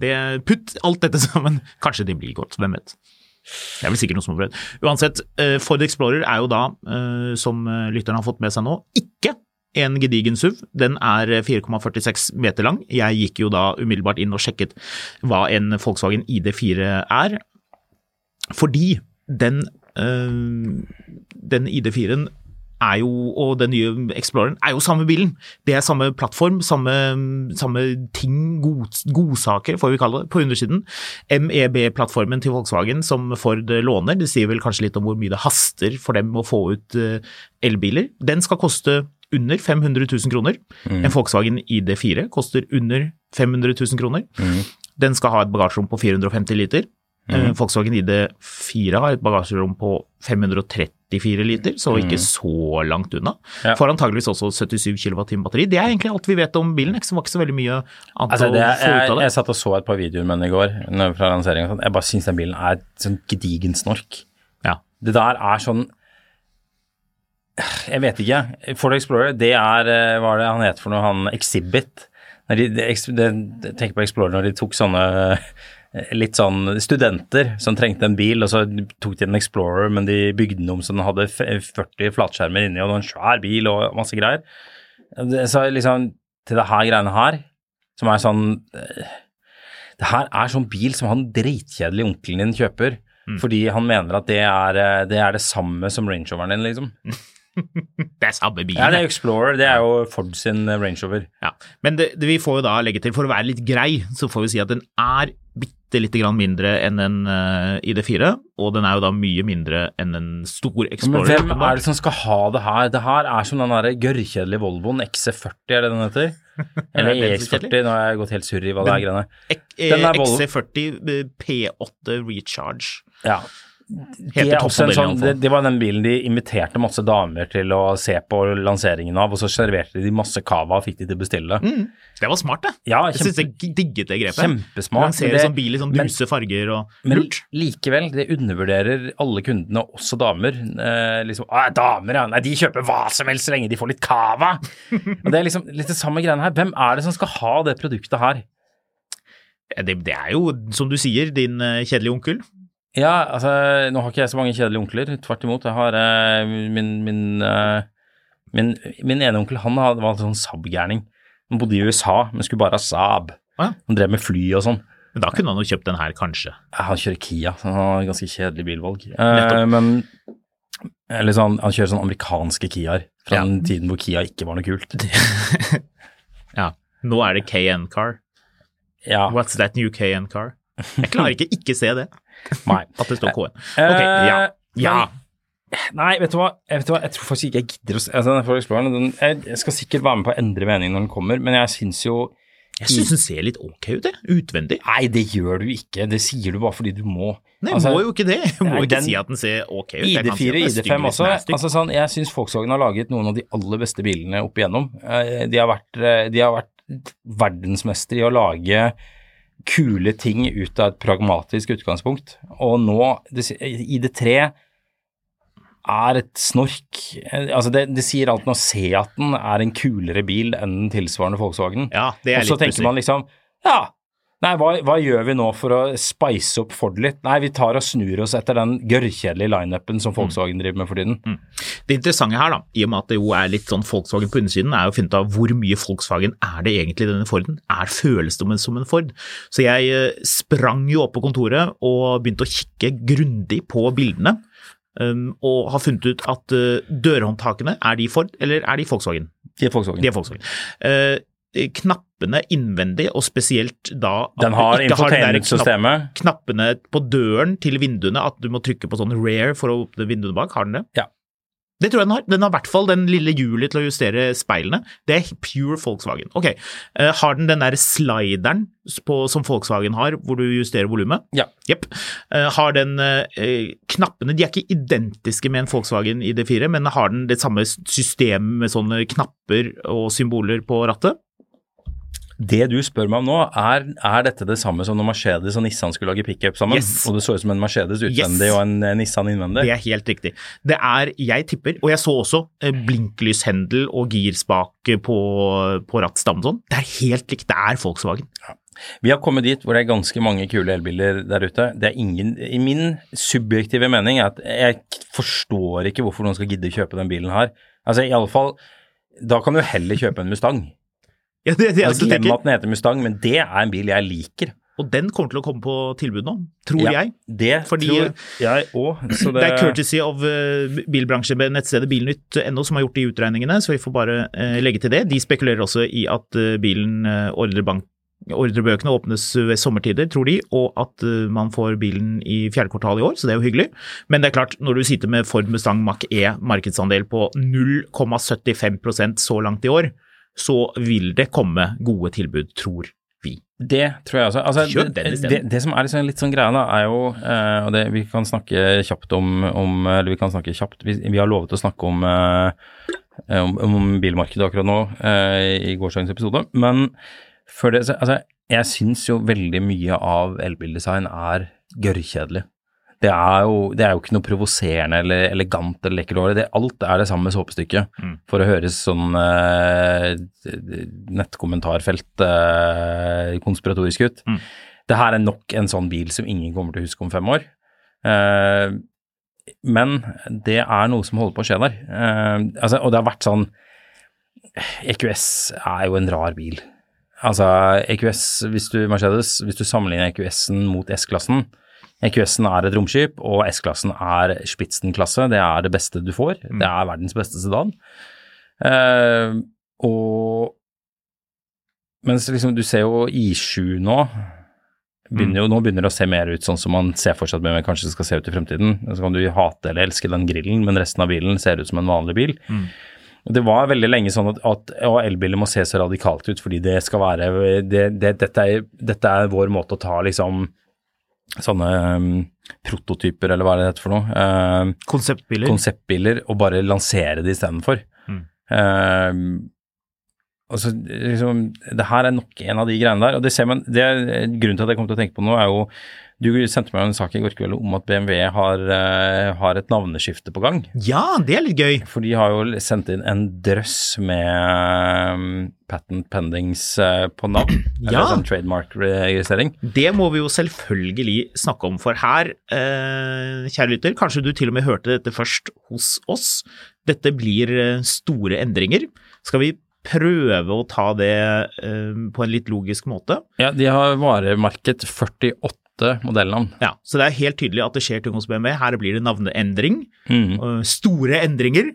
Det, putt alt dette [laughs] sammen. Kanskje det blir godt, hvem vet. Det er vel sikkert noe som prøvd. Uansett, eh, Ford Explorer er jo da, eh, som eh, lytterne har fått med seg nå, ikke en gedigen SUV. Den er 4,46 meter lang. Jeg gikk jo da umiddelbart inn og sjekket hva en Volkswagen ID4 er, fordi den, øh, den ID4-en er jo, og den nye Exploreren er jo samme bilen. Det er samme plattform, samme, samme ting, god, godsaker får vi kalle det, på undersiden. MEB-plattformen til Volkswagen som Ford låner, det sier vel kanskje litt om hvor mye det haster for dem å få ut eh, elbiler. Den skal koste under 500 000 kroner. En Volkswagen ID4 koster under 500 000 kroner. Den skal ha et bagasjerom på 450 liter. Mm. Volkswagen ID4 har et bagasjerom på 534 liter, så ikke så langt unna. Ja. Får antageligvis også 77 kWh batteri. Det er egentlig alt vi vet om bilen. Det var ikke så veldig mye annet Altså, det, å få ut av det. jeg satt og så et par videoer med den i går fra lanseringen. sånn. Jeg bare syns den bilen er sånn gedigen snork. Ja. Det der er sånn Jeg vet ikke. Ford Explorer, det er eh, Hva er det han heter for noe? Han Exhibit. Når de, de, de, tenk på Explorer når de tok sånne eh, litt sånn studenter som trengte en bil, og så tok de en Explorer, men de bygde den om så den hadde 40 flatskjermer inni, og det var en svær bil og masse greier. Så liksom, til det her greiene her, som er sånn eh, Det her er sånn bil som han dritkjedelige onkelen din kjøper, fordi han mener at det er, eh, det er det samme som Range Roveren din, liksom. [laughs] [laughs] Det er samme bilen. Ja, det er Explorer, det er jo Ford sin eh, Range Rover. Ja, men det, det vi får jo da legge til, for å være litt grei, så får vi si at den er bitte lite grann mindre enn en uh, ID4, og den er jo da mye mindre enn en stor Explorer. Men hvem er det som skal ha det her? Det her er som den der gørrkjedelige Volvoen XC40, er det den heter? [laughs] Eller Er det så EX40, nå har jeg gått helt surr i hva det er greiene. Ek- Den er eh, Volvo. XC40 eh, P8 Recharge. Ja. Det, Heter toppmodellen sånn, det, det var den bilen de inviterte masse damer til å se på lanseringen av, og så serverte de masse cava og fikk de til å bestille. Det var smart, det. Ja, Jeg syns jeg digget det grepet. Kjempesmart, Lansere men det- sånn bil i sånn men- duse farger og Men lurt. likevel, det undervurderer alle kundene, også damer. Eh, liksom, ah, damer, ja. Nei, de kjøper hva som helst så lenge de får litt cava. [laughs] Og det er liksom litt det samme greiene her. Hvem er det som skal ha det produktet her? Det, det er jo, som du sier, din eh, kjedelige onkel. Ja, altså, nå har ikke jeg så mange kjedelige onkler. Tvert imot. Jeg har eh, min, min, eh, min, min ene onkel, han hadde- var en sånn Saab-gærning. Han bodde i USA, men skulle bare ha Saab. Ja. Han drev med fly og sånn. Men da kunne han jo kjøpt den her, kanskje. Ja, Han kjører Kia, så han har ganske kjedelig bilvalg. Eh, men eller sånn, han kjører sånn amerikanske Kiaer fra Ja. den tiden hvor Kia ikke var noe kult. [laughs] Ja. Nå er det KN Car. Ja, What's that new KN Car? Jeg klarer ikke ikke se det, nei. at det står KN. Okay, ja. Eh, Ja. Nei, vet du vet du hva? jeg tror faktisk ikke jeg gidder å altså, den jeg, skal sikkert være med på å endre mening når den kommer, men jeg syns jo Jeg syns den ser litt ok ut, jeg. Utvendig. Nei, det gjør du ikke. Det sier du bare fordi du må. Nei, Altså, må jo ikke det. Jeg må Nei, ikke den- si at den ser ok ut. Jeg kan si ID4, at den er stygg ID5 også. den. Altså sånn, jeg syns Volkswagen har laget noen av de aller beste bilene opp igjennom. Eh, De har vært, eh, de har vært verdensmestere i å lage kule ting ut av et pragmatisk utgangspunkt. Og nå, det- ID3 er et snork. Altså det, det sier alt når Seaten er en kulere bil enn den tilsvarende Volkswagen. Ja, det er Og så tenker man liksom Ja, nei, hva, hva gjør vi nå for å spice opp Ford litt? Nei, vi tar og snur oss etter den gørrkjedelige lineupen som Volkswagen driver med for tiden. Det interessante her, da, i og med at det jo er litt sånn Volkswagen på undersiden, er å finne ut av hvor mye Volkswagen er det egentlig i denne Forden? Er føles det som en Ford? Så jeg eh, sprang jo opp på kontoret og begynte å kikke grundig på bildene, um, og har funnet ut at uh, dørhåndtakene, er de Ford, eller er de Volkswagen? De er Volkswagen. De er Volkswagen. Eh, knappene innvendig, og spesielt da at Den har der knapp- knappene på døren til vinduene, at du må trykke på sånn rare for å åpne vinduene bak. Har den det? Ja. Det tror jeg den har. Den har i hvert fall den lille hjulet til å justere speilene. Det er pure Volkswagen. Ok, uh, Har den den der slideren på, som Volkswagen har, hvor du justerer volumet? Ja. Yep. Uh, har den uh, knappene De er ikke identiske med en Volkswagen ID4, men har den det samme systemet med sånne knapper og symboler på rattet? Det du spør meg om nå, er, er dette det samme som når Mercedes og Nissan skulle lage pickup sammen? Yes. Og det så ut som en Mercedes utvendig Yes. og en Nissan innvendig? Det er helt riktig. Det er, jeg tipper, og jeg så også eh, blinklyshendel og girspake på, på rattstammen sånn. Det er helt likt, det er Volkswagen. Vi har kommet dit hvor det er ganske mange kule elbiler der ute. Det er ingen, I min subjektive mening er at jeg forstår ikke hvorfor noen skal gidde å kjøpe den bilen her. Altså i alle fall, da kan du heller kjøpe en Mustang. Ja, det, det, Altså, Glem at den heter Mustang, men det er en bil jeg liker. og den kommer til å komme på tilbud nå, tror Ja, jeg. Det Fordi- tror jeg òg. Det, Det er courtesy av uh, bilbransjen ved nettstedet bilnytt.no som har gjort de utregningene, så vi får bare eh, legge til det. De spekulerer også i at eh, bilen, ordrebank, ordrebøkene åpnes ved sommertider, tror de, og at eh, man får bilen i fjerde kvartal i år, så det er jo hyggelig. Men det er klart, når du sitter med Ford Mustang Mach-E markedsandel på 0,75% så langt i år, så vil det komme gode tilbud, tror vi. Det tror jeg også. Altså, det, det, det som er liksom litt sånn greia, da, er jo eh, Og det, vi kan snakke kjapt om, om Eller vi kan snakke kjapt Vi, vi har lovet å snakke om, eh, om, om bilmarkedet akkurat nå eh, i gårsdagens episode. Men før det så, Altså, jeg syns jo veldig mye av elbildesign er gørrkjedelig. Det er, jo, det er jo ikke noe provoserende eller elegant eller lekkert over det. Alt er det samme såpestykket, for å høres sånn eh, nettkommentarfelt eh, konspiratorisk ut. Det her er nok en sånn bil som ingen kommer til å huske om fem år. Eh, men det er noe som holder på å skje der. Eh, altså, og det har vært sånn EQS er jo en rar bil. Altså, EQS, hvis du, Mercedes, hvis du sammenligner EQS-en mot S-klassen EQS-en er et romskip, og S-klassen er Spitzen-klasse. Det er det beste du får. Det er verdens beste sedan. Uh, og mens liksom, du ser jo I7 nå begynner jo, Nå begynner det å se mer ut sånn som man ser for seg at BMW kanskje skal se ut i fremtiden. Så kan du hate eller elske den grillen, men resten av bilen ser ut som en vanlig bil. Mm. Det var veldig lenge sånn at, at elbiler må se så radikalt ut fordi det skal være det, det, dette, er, dette er vår måte å ta liksom sånne um, prototyper, eller hva er det heter for noe. Uh, Konseptbiler. konseptbiler og bare lansere det istedenfor. Mm. Uh, altså, liksom, det her er nok en av de greiene der. og det ser man, det er, Grunnen til at jeg kom til å tenke på nå, er jo Du sendte meg en sak i går kveld om at BMW har, uh, har et navneskifte på gang. Ja, det er litt gøy. For de har jo sendt inn en drøss med um, patent pendings uh, på navn. [clears throat] Eller Ja. sånn trademark-registrering. Det må vi jo selvfølgelig snakke om, for her, eh, kjære lytter, kanskje du til og med hørte dette først hos oss. Dette blir eh, store endringer. Skal vi prøve å ta det eh, på en litt logisk måte? Ja, de har varemarked 48 modellnavn. Ja, Så det er helt tydelig at det skjer ting hos BMW. Her blir det navneendring. Mm. eh, Store endringer.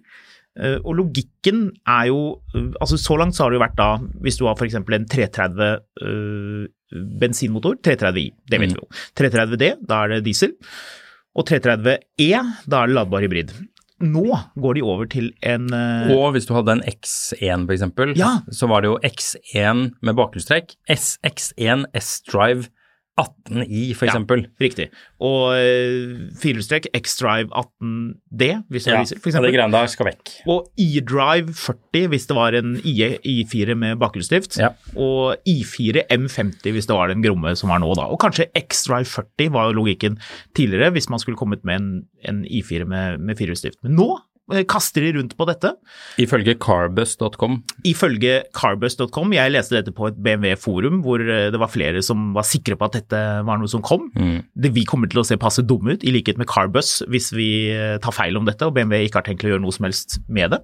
Eh, Og logikken er jo eh, Altså så langt så har det jo vært da, hvis du har f.eks. en 330 øh, bensinmotor, 330i, det vet vi jo. 330D, da er det diesel. Og 330E, da er det ladbar hybrid. Nå går de over til en eh, Og hvis du hadde en X1 for eksempel, Ja. så var det jo X1 med bakhjulstrekk, SX1 S-Drive 18i for Ja. eksempel. Riktig. Og uh, firehjulstrekk X-Drive 18D, hvis det ja, viser, for og de eksempel. greiene der skal vekk. Og E-Drive 40 hvis det var en IE, I4 med bakhjulsdrift. Ja. Og I4 M50 hvis det var den gromme som er nå, da. Og kanskje X-Drive 40 var logikken tidligere, hvis man skulle kommet med en, en I4 med, med firehjulsdrift. Men nå kaster de rundt på dette. Ifølge carbus.com. Ifølge carbus.com, jeg leste dette på et BMW-forum hvor eh, det var flere som var sikre på at dette var noe som kom. Det vi kommer til å se passe dumme ut, i likhet med Carbus, hvis vi eh, tar feil om dette og BMW ikke har tenkt å gjøre noe som helst med det.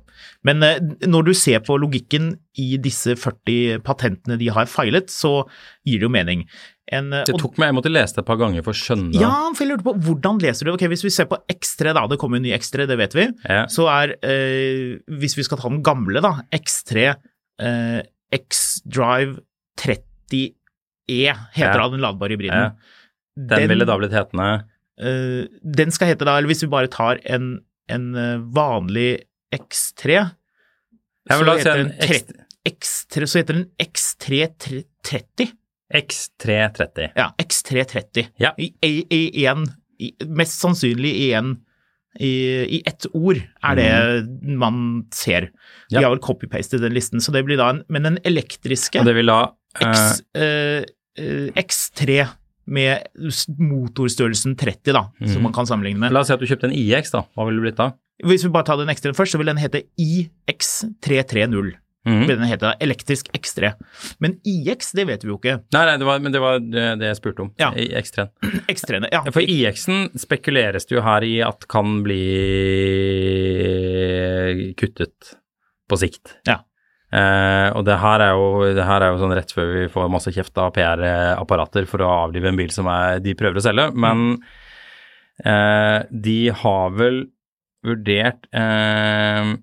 Men eh, når du ser på logikken i disse 40 patentene de har feilet, så gir det jo mening. En, eh, Det tok meg, jeg måtte lese det et par ganger for å skjønne. ja, for jeg lurte på hvordan leser du det? Ok, Hvis vi ser på X3, da, det kommer en ny X3, det vet vi. Ja. Så er, eh, hvis vi skal ta den gamle, da, X3 eh, X-Drive 30E heter Ja. den ladbare hybriden. Ja. Den, ville da blitt hetende eh, den skal hete da, eller hvis vi bare tar en, en eh, vanlig X3, Jeg så heter en den X3, så heter den X330. X330. Ja, X330. Ja. I, i, i en, mest sannsynlig i en i, I ett ord er det man ser. De. Ja. har vel copy-pastet den listen, så det blir da en Men den elektriske Og det vil da eh, X, eh, eh, X3 med motorstørrelsen 30, da, som man kan sammenligne med. La oss si at du kjøpte en IX, da. Hva ville det blitt da? Hvis vi bare tar den X3 først, så vil den hete IX330. Mhm. Ble den hete da, elektrisk X3. Men IX, det vet vi jo ikke. Nei, nei, det var, men det var det det jeg spurte om. Ja. X3. X3-ene, ja. For IX-en spekuleres det jo her i at kan bli kuttet på sikt. Ja. Eh, og det her, er jo, det her er jo sånn rett før vi får masse kjeft av PR-apparater for å avlive en bil som er, de prøver å selge, men eh, de har vel vurdert eh,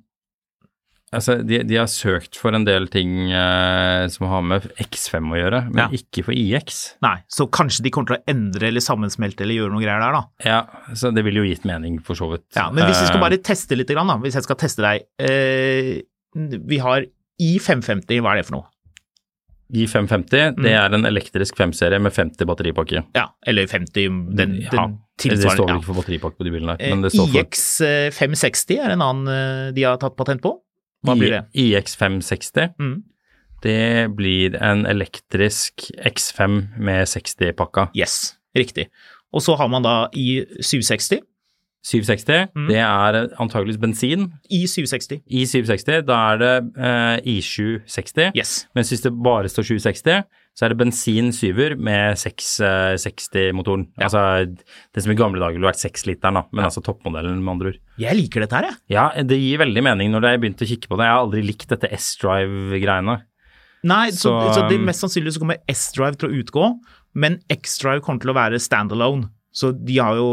Altså, de, de har søkt for en del ting eh, som har med X5 å gjøre, men Ja. ikke for IX. Nei, så kanskje de kommer til å endre eller sammensmelte eller gjøre noe greier der, da. Ja, så det ville jo gitt mening, for så vidt. Ja, men hvis vi skal Eh, bare teste litt, da, hvis jeg skal teste deg eh, Vi har I550, hva er det for noe? I550, det er en elektrisk 5-serie med 50 batteripakke. Ja, eller 50, den, den Ja, det står tilsvarende. vel ikke for batteripakke på de bilene men det står IX eh, 560 er en annen eh, de har tatt patent på. Hva blir det? IX560. Mm. Det blir en elektrisk X5 med 60-pakka. Yes, riktig. Og så har man da i 760. 760, Mm. det er antakeligvis bensin. I 760. I 760, da er det eh, I760. Yes. Mens hvis det bare står 760, så er det bensin 7-er med 660-motoren. Ja. Altså det som i gamle dager ville vært 6-literen, da, men altså toppmodellen, med andre ord. Jeg liker dette her, jeg. Ja, det gir veldig mening når jeg begynte å kikke på det. Jeg har aldri likt dette S-Drive-greiene. Nei, så, så, Så, det um, mest sannsynlig så kommer S-Drive til å utgå, men X-Drive kommer til å være standalone. Så de har jo,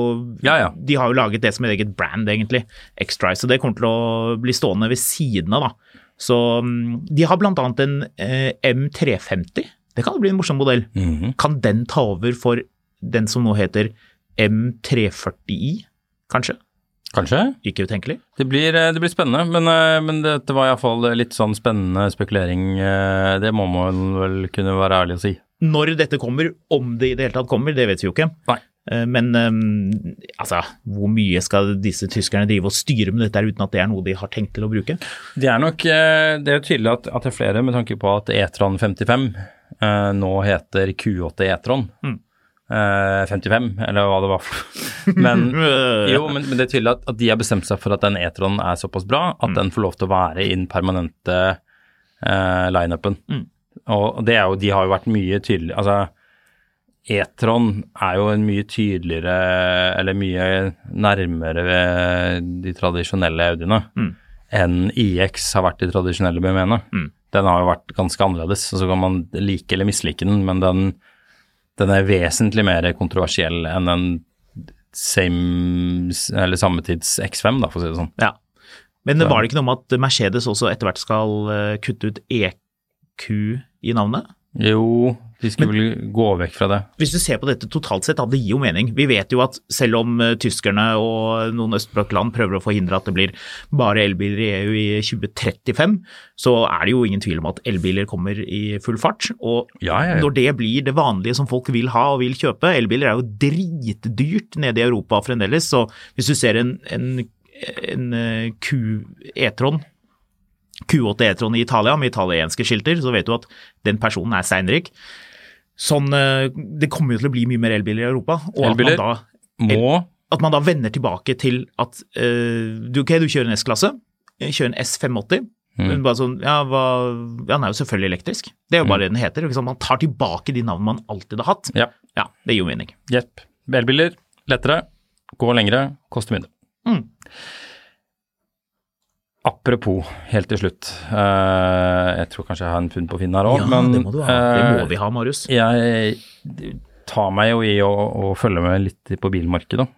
Ja, ja. de har jo laget det som et eget brand, egentlig, X-Drive. Så det kommer til å bli stående ved siden av, da. Så mm, de har blant annet en eh, M350. Det kan jo bli en morsom modell. Mhm. Kan den ta over for den som nå heter M340i, kanskje? Kanskje? Ikke utenkelig. Det blir, eh, det blir spennende, men, eh, men dette var iallfall litt sånn spennende spekulering. eh, Det må man vel kunne være ærlig å si. Når dette kommer, om det i det hele tatt kommer, det vet vi jo ikke. Nei. Eh, Men eh, altså, hvor mye skal disse tyskerne drive og styre med dette uten at det er noe de har tenkt til å bruke? Det er nok eh, det er tydelig at, at det er flere, med tanke på at E-tron 55 eh, nå heter Q8 E-tron. Mm. Eh, 55, eller hva det var for [laughs] Men, [laughs] jo, men, men det er tydelig at, at de har bestemt seg for at den E-tronen er såpass bra at Mm. den får lov til å være i den permanente eh, lineupen. Mm. Og det er jo, de har jo vært mye tydelige Altså, E-tron er jo en mye tydeligere, eller mye nærmere ved de tradisjonelle Audiene Mm. Enn IX har vært de tradisjonelle BMW-ene. Mm. Den har jo vært ganske annerledes, og så kan man like eller mislike den, men den, den er vesentlig mer kontroversiell enn en same, eller sammetids X5, da, for å si det sånn. Ja. Men Så- var det ikke noe med at Mercedes også etter hvert skal eh, kutte ut EQ i navnet? Jo, de skulle vel gå vekk fra det. Hvis du ser på dette totalt sett, da, det gir jo mening. Vi vet jo at selv om eh, tyskerne og noen østblokkland prøver å forhindre at det blir bare elbiler i EU i 2035, så er det jo ingen tvil om at elbiler kommer i full fart. Og Ja, ja, ja. når det blir det vanlige som folk vil ha og vil kjøpe, elbiler er jo dritdyrt nede i Europa fremdeles, så hvis du ser en, en, en eh, Q E-tron Q8 E-tron i Italia med italienske skilter, så vet du at den personen er steinrik. Sånn, eh, det kommer jo til å bli mye mer elbiler i Europa. Og Elbiler? At, man da, Må at man da vender tilbake til at uh, du, ok, du kjører en S-klasse, eh, kjører en S580. Mm. Bare sånn, ja, hva, ja, Den er jo selvfølgelig elektrisk. Det er jo bare det den heter. Liksom. Man tar tilbake de navnene man alltid har hatt. Ja. Ja, Det gir jo mening. Jepp. Elbiler, lettere, gå lengre, koster mindre. Mm. Apropos, helt til slutt. Uh, jeg tror kanskje jeg har en funn på Finn her òg, ja, men det må du ha. Det eh, må vi ha, Marius. jeg tar meg jo i å, å følge med litt på bilmarkedet.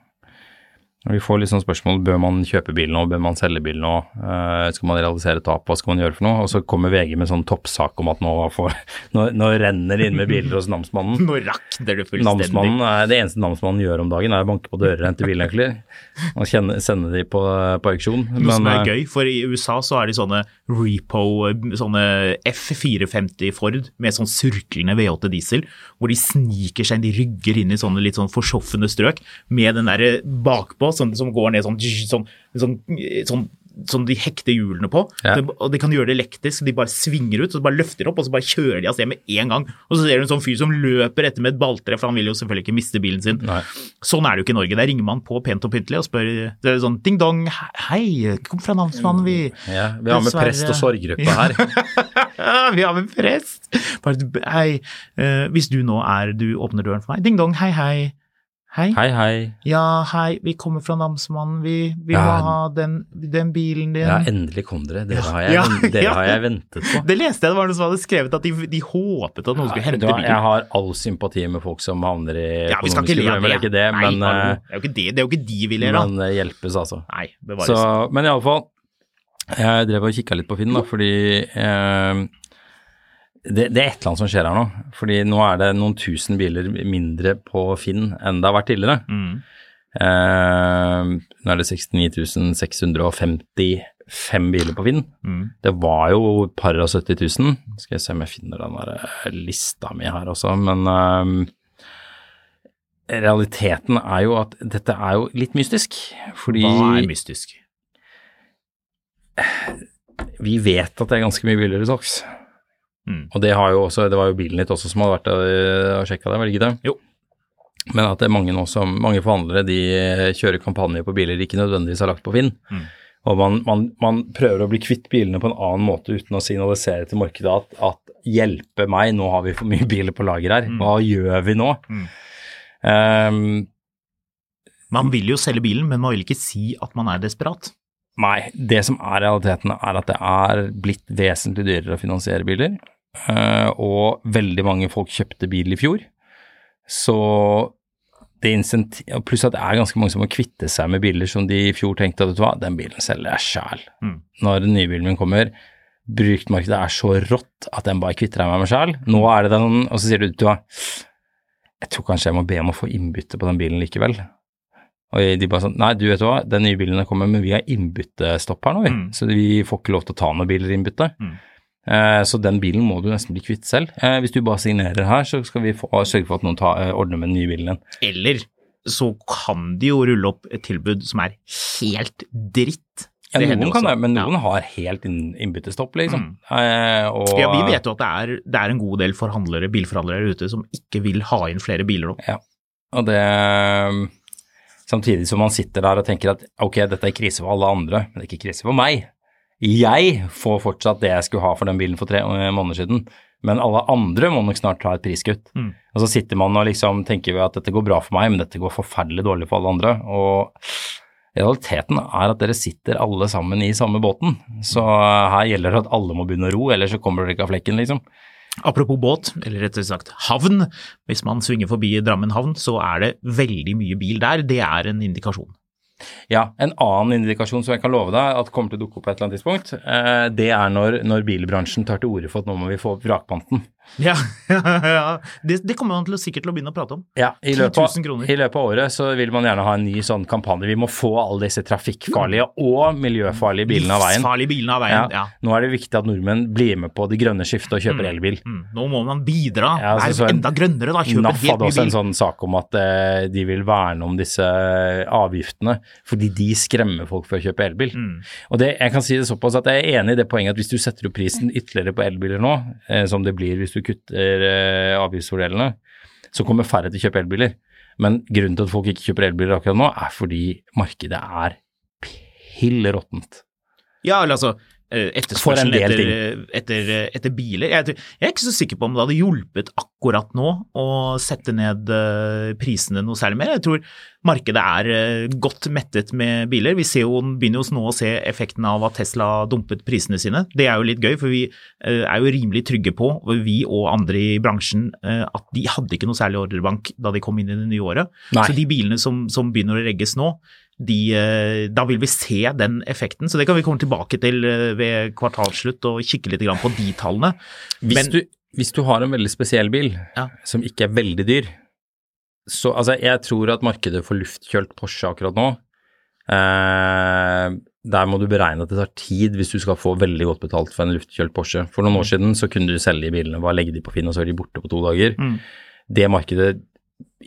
Vi får litt sånn spørsmål bør man kjøpe bil nå, bør man selge bil nå, Eh, skal man realisere tap, hva skal man gjøre for noe? Og så kommer VG med sånn toppsak om at nå, får, [laughs] nå, nå renner det inn med biler hos namsmannen. [laughs] Nå rakner det fullstendig. Namsmannen er Det eneste namsmannen gjør om dagen, er å banke på dører og hente bilnøkler. Og kjenne, sende de på, på auksjon. Noe som er eh, gøy, for i USA så er de sånne repo, sånne F450 Ford med sånn surklende V8 diesel, hvor de sniker seg de rygger inn i sånne litt sånn forsoffende strøk med den derre bakpå, som, som går ned sånn, sånn, sånn, sånn som de hekter hjulene på. Ja. De, og de kan gjøre det elektrisk. De bare svinger ut, og så bare løfter opp, og så bare kjører de av sted med en gang. Og så ser du en sånn fyr som løper etter med et balltre, for han vil jo selvfølgelig ikke miste bilen sin. Nei. Sånn er det jo ikke i Norge. Der ringer man på pent og pyntelig og spør det er sånn ding dong, hei, kom fra namsmannen, vi Ja, vi har med Dessverre. prest og sorggruppe her. ja, [laughs] vi har med prest. Bare, hei, uh, hvis du nå er Du åpner døren for meg. Ding dong, hei, hei. Hei. Hei, hei. Ja, hei, vi kommer fra namsmannen, vi, vi Ja. må ha den, den bilen din. Ja, endelig kom dere. Dere har jeg, Ja, dere ja. har jeg ventet på. Det leste jeg, det var noen som hadde skrevet at de, de håpet at noen skulle hente bilen. Jeg har all sympati med folk som havner i Ja, vi skal ikke le av det ikke det, Nei, men, eh, det er jo ikke det, det er jo ikke de vi ler av. men eh, hjelpes, altså. Nei, bevares. Så, men iallfall, jeg drev og kikka litt på Finn, da, fordi eh, det, det er et eller annet som skjer her nå. Fordi nå er det noen tusen biler mindre på Finn enn det har vært tidligere. Mm. Eh, nå er det 69 650 biler på Finn. Det var jo et par og 70 000. Skal jeg se om jeg finner den der eh, lista mi her også, men eh, realiteten er jo at dette er jo litt mystisk. Fordi Hva er mystisk? vi vet at det er ganske mye biler i salgs. Mm. Og det, har jo også, det var jo bilen ditt også som hadde vært og, og sjekka det, var det ikke det? Jo. Men at det er mange nå som, mange forhandlere de kjører kampanjer på biler de ikke nødvendigvis har lagt på Finn. Mm. Og man, man, man prøver å bli kvitt bilene på en annen måte uten å signalisere til markedet at, at hjelpe meg, nå har vi for mye biler på lager her, hva gjør vi nå? Mm. Ehm, Man vil jo selge bilen, men man vil ikke si at man er desperat. Nei, det som er realiteten er at det er blitt vesentlig dyrere å finansiere biler. Eh, og veldig mange folk kjøpte bil i fjor. Så det insentiv, Pluss at det er ganske mange som må kvitte seg med biler som de i fjor tenkte vet du hva, den bilen selger jeg sjæl. Mm. Når den nye bilen min kommer, bruktmarkedet er så rått at den bare kvitter jeg meg med sjæl. Nå er det den, og så sier du vet du hva, jeg tror kanskje jeg må be om å få innbytte på den bilen likevel. Og de bare sånn, nei du vet du hva, den nye bilen kommer, men vi har innbyttestopp her nå, vi. Mm. Så vi får ikke lov til å ta noen biler i innbytte. Mm. Eh, så den bilen må du nesten bli kvitt selv. Eh, hvis du bare signerer her, så skal vi få, sørge for at noen tar, eh, ordner med den nye bilen din. Eller så kan de jo rulle opp et tilbud som er helt dritt. Ja, Det noen kan det, men noen Ja. har helt inn, innbyttestopp, liksom. Mm. Eh, og, Ja, vi vet jo at det er, det er en god del forhandlere, bilforhandlere ute som ikke vil ha inn flere biler nå. Ja, og det Samtidig som man sitter der og tenker at ok, dette er krise for alle andre, men det er ikke krise for meg. Jeg får fortsatt det jeg skulle ha for den bilen for tre eh, måneder siden, men alle andre må nok snart ta et priskutt. Mm. Og så sitter man og liksom tenker at dette går bra for meg, men dette går forferdelig dårlig for alle andre. Og realiteten er at dere sitter alle sammen i samme båten, så her gjelder det at alle må begynne å ro, ellers så kommer dere ikke av flekken, liksom. Apropos båt, eller rettere sagt havn. Hvis man svinger forbi Drammen havn, så er det veldig mye bil der. Det er en indikasjon. Ja, en annen indikasjon som jeg kan love deg at kommer til å dukke opp på et eller annet tidspunkt, eh, det er når, når bilbransjen tar til orde for at nå må vi få opp vrakpanten. [laughs] Ja, ja. Det, det kommer man til å sikkert til å begynne å prate om. Ja, i løpet. I løpet av året så vil man gjerne ha en ny sånn kampanje. Vi må få alle disse trafikkfarlige og miljøfarlige bilene av veien. Bilene av veien, ja. Nå er det viktig at nordmenn blir med på det grønne skiftet og kjøper elbil. Mm, Nå må man bidra. Ja, altså, så en- enda grønnere, da. Kjøp en NAF helt hadde også en sånn sak om at eh, de vil verne om disse eh, avgiftene, fordi de skremmer folk for å kjøpe elbil. Mm. Og det, jeg kan si det såpass at jeg er enig i det poenget at hvis du setter opp prisen ytterligere på elbiler nå, eh, som det blir hvis du kutter eh, avgiftsfordelene, så kommer færre til å kjøpe elbiler. Men grunnen til at folk ikke kjøper elbiler akkurat nå, er fordi markedet er pill råttent. Ja, eller altså etterspørselen en etter, ting. etter, etter biler. Jeg, er ikke så sikker på om det hadde hjulpet akkurat nå å sette ned eh, prisene noe særlig mer. Jeg tror markedet er eh, godt mettet med biler. Vi ser jo, begynner jo nå å se effekten av at Tesla dumpet prisene sine. Det er jo litt gøy, for vi eh, er jo rimelig trygge på, vi og andre i bransjen, eh, at de hadde ikke noe særlig ordrebank da de kom inn i det nye året. Nei. Så de bilene som, som begynner å regges nå, de, eh, da vil vi se den effekten. Så det kan vi komme tilbake til eh, ved kvartalsslutt og kikke litt på de tallene. Hvis, Men- du, hvis du har en veldig spesiell bil Ja. som ikke er veldig dyr, så altså jeg tror at markedet for luftkjølt Porsche akkurat nå, eh, der må du beregne at det tar tid hvis du skal få veldig godt betalt for en luftkjølt Porsche. For noen år siden så kunne du selge bilene, bare legge de på Finn, og så er de borte på to dager. Mm. Det markedet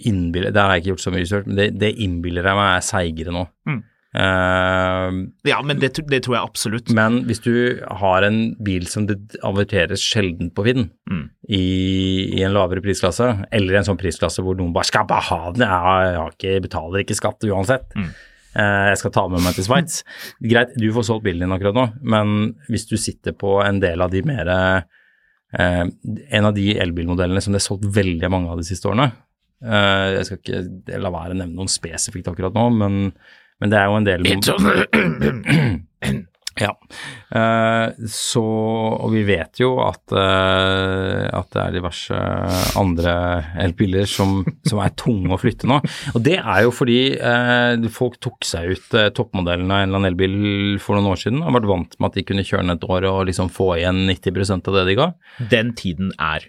innbiller, det har jeg ikke gjort så mye research, men det, det innbiller jeg meg er seigere nå. Mm. Uh, Ja, men det, det tror jeg absolutt. men hvis du har en bil som det averteres sjelden på Finn, Mm. i, i en lavere prisklasse, eller en sånn prisklasse hvor noen bare skal bare ha den, jeg, har, jeg ikke, betaler ikke skatt uansett, Mm. uh, jeg skal ta med meg til Sveits. Greit, du får solgt bilen din akkurat nå, men hvis du sitter på en del av de mer uh, En av de elbilmodellene som det er solgt veldig mange av de siste årene, eh, jeg skal ikke la være å nevne noen spesifikt akkurat nå, men, men det er jo en del [clears throat] Ja. Eh, så Og vi vet jo at, eh, at det er diverse andre elbiler som, som er tunge å flytte nå. Og det er jo fordi eh, folk tok seg ut eh, toppmodellen av en eller annen elbil for noen år siden. og vært vant med at de kunne kjøre den et år og liksom få igjen 90% av det de ga. Den tiden er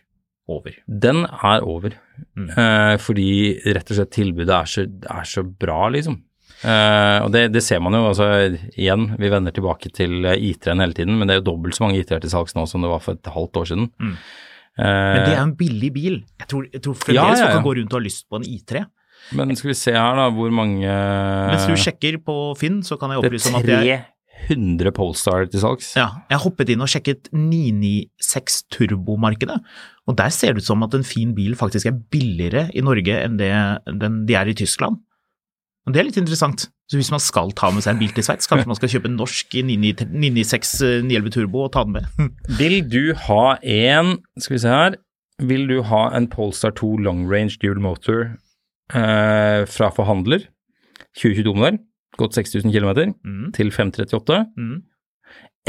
over? Den er over. Mm. Eh, fordi rett og slett tilbudet er så, er så bra, liksom. Eh, og det, det, ser man jo. altså Igjen, vi vender tilbake til eh, IT-en hele tiden, men det er jo dobbelt så mange IT-er til salgs nå som det var for et halvt år siden. Mm. Eh, men det er en billig bil. Jeg tror, jeg tror fremdeles ja, ja, ja. folk kan gå rundt og ha lyst på en I3. Men skal vi se her, da, hvor mange Mens du sjekker på Finn, så kan jeg opplyse om at Det er 100 Polestar til salgs. Ja, jeg hoppet inn og sjekket 996 turbomarkedet, og der ser det ut som at en fin bil faktisk er billigere i Norge enn det den de er i Tyskland. Og det er litt interessant. Så hvis man skal ta med seg en bil til Sveits, kanskje man skal kjøpe en norsk 996 911 Turbo og ta den med. [laughs] Vil du ha en Skal vi se her. Vil du ha en Polestar 2 long range dual motor eh, fra forhandler? 2022-modell? Gått 6000 km, Mm. til 538. Mm.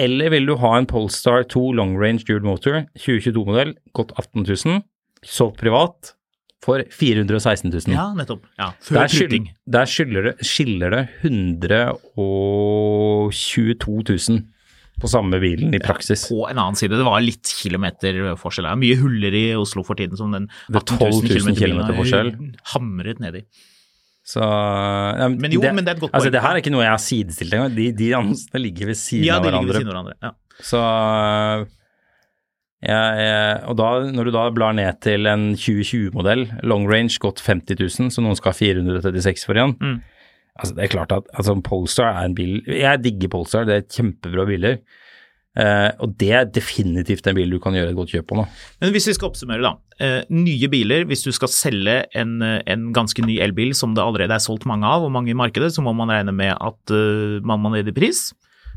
Eller vil du ha en Polestar 2 long range dual motor, 2022-modell, gått 18 000, solgt privat for 416 000? Ja, nettopp. Ja, før Der, skyld, der skylder det, skiller det 122 000 på samme bilen i praksis. På en annen side, det var litt kilometer forskjell. Det er mye huller i Oslo for tiden som den er 18 000 12 000 kilometer bilen har hamret i. Så, ja, Men jo, men det er et godt altså, poeng. Det her er ikke noe jeg har sidestilt engang. De, de annonsene ligger ved siden Ja, av ved hverandre. siden av hverandre. Ja. Så ja, jeg, Og da, når du da blar ned til en 2020-modell, long range, gått 50 000, så noen skal ha 436 for igjen Mm. Altså, det er klart at altså, Polestar er en bil Jeg digger Polestar, det er kjempebra biler. Eh, og det er definitivt en bil du kan gjøre et godt kjøp på nå. Men hvis vi skal oppsummere, da. Uh, nye biler, hvis du skal selge en, eh, en ganske ny elbil som det allerede er solgt mange av, og mange i markedet, så må man regne med at uh, man må ned i pris.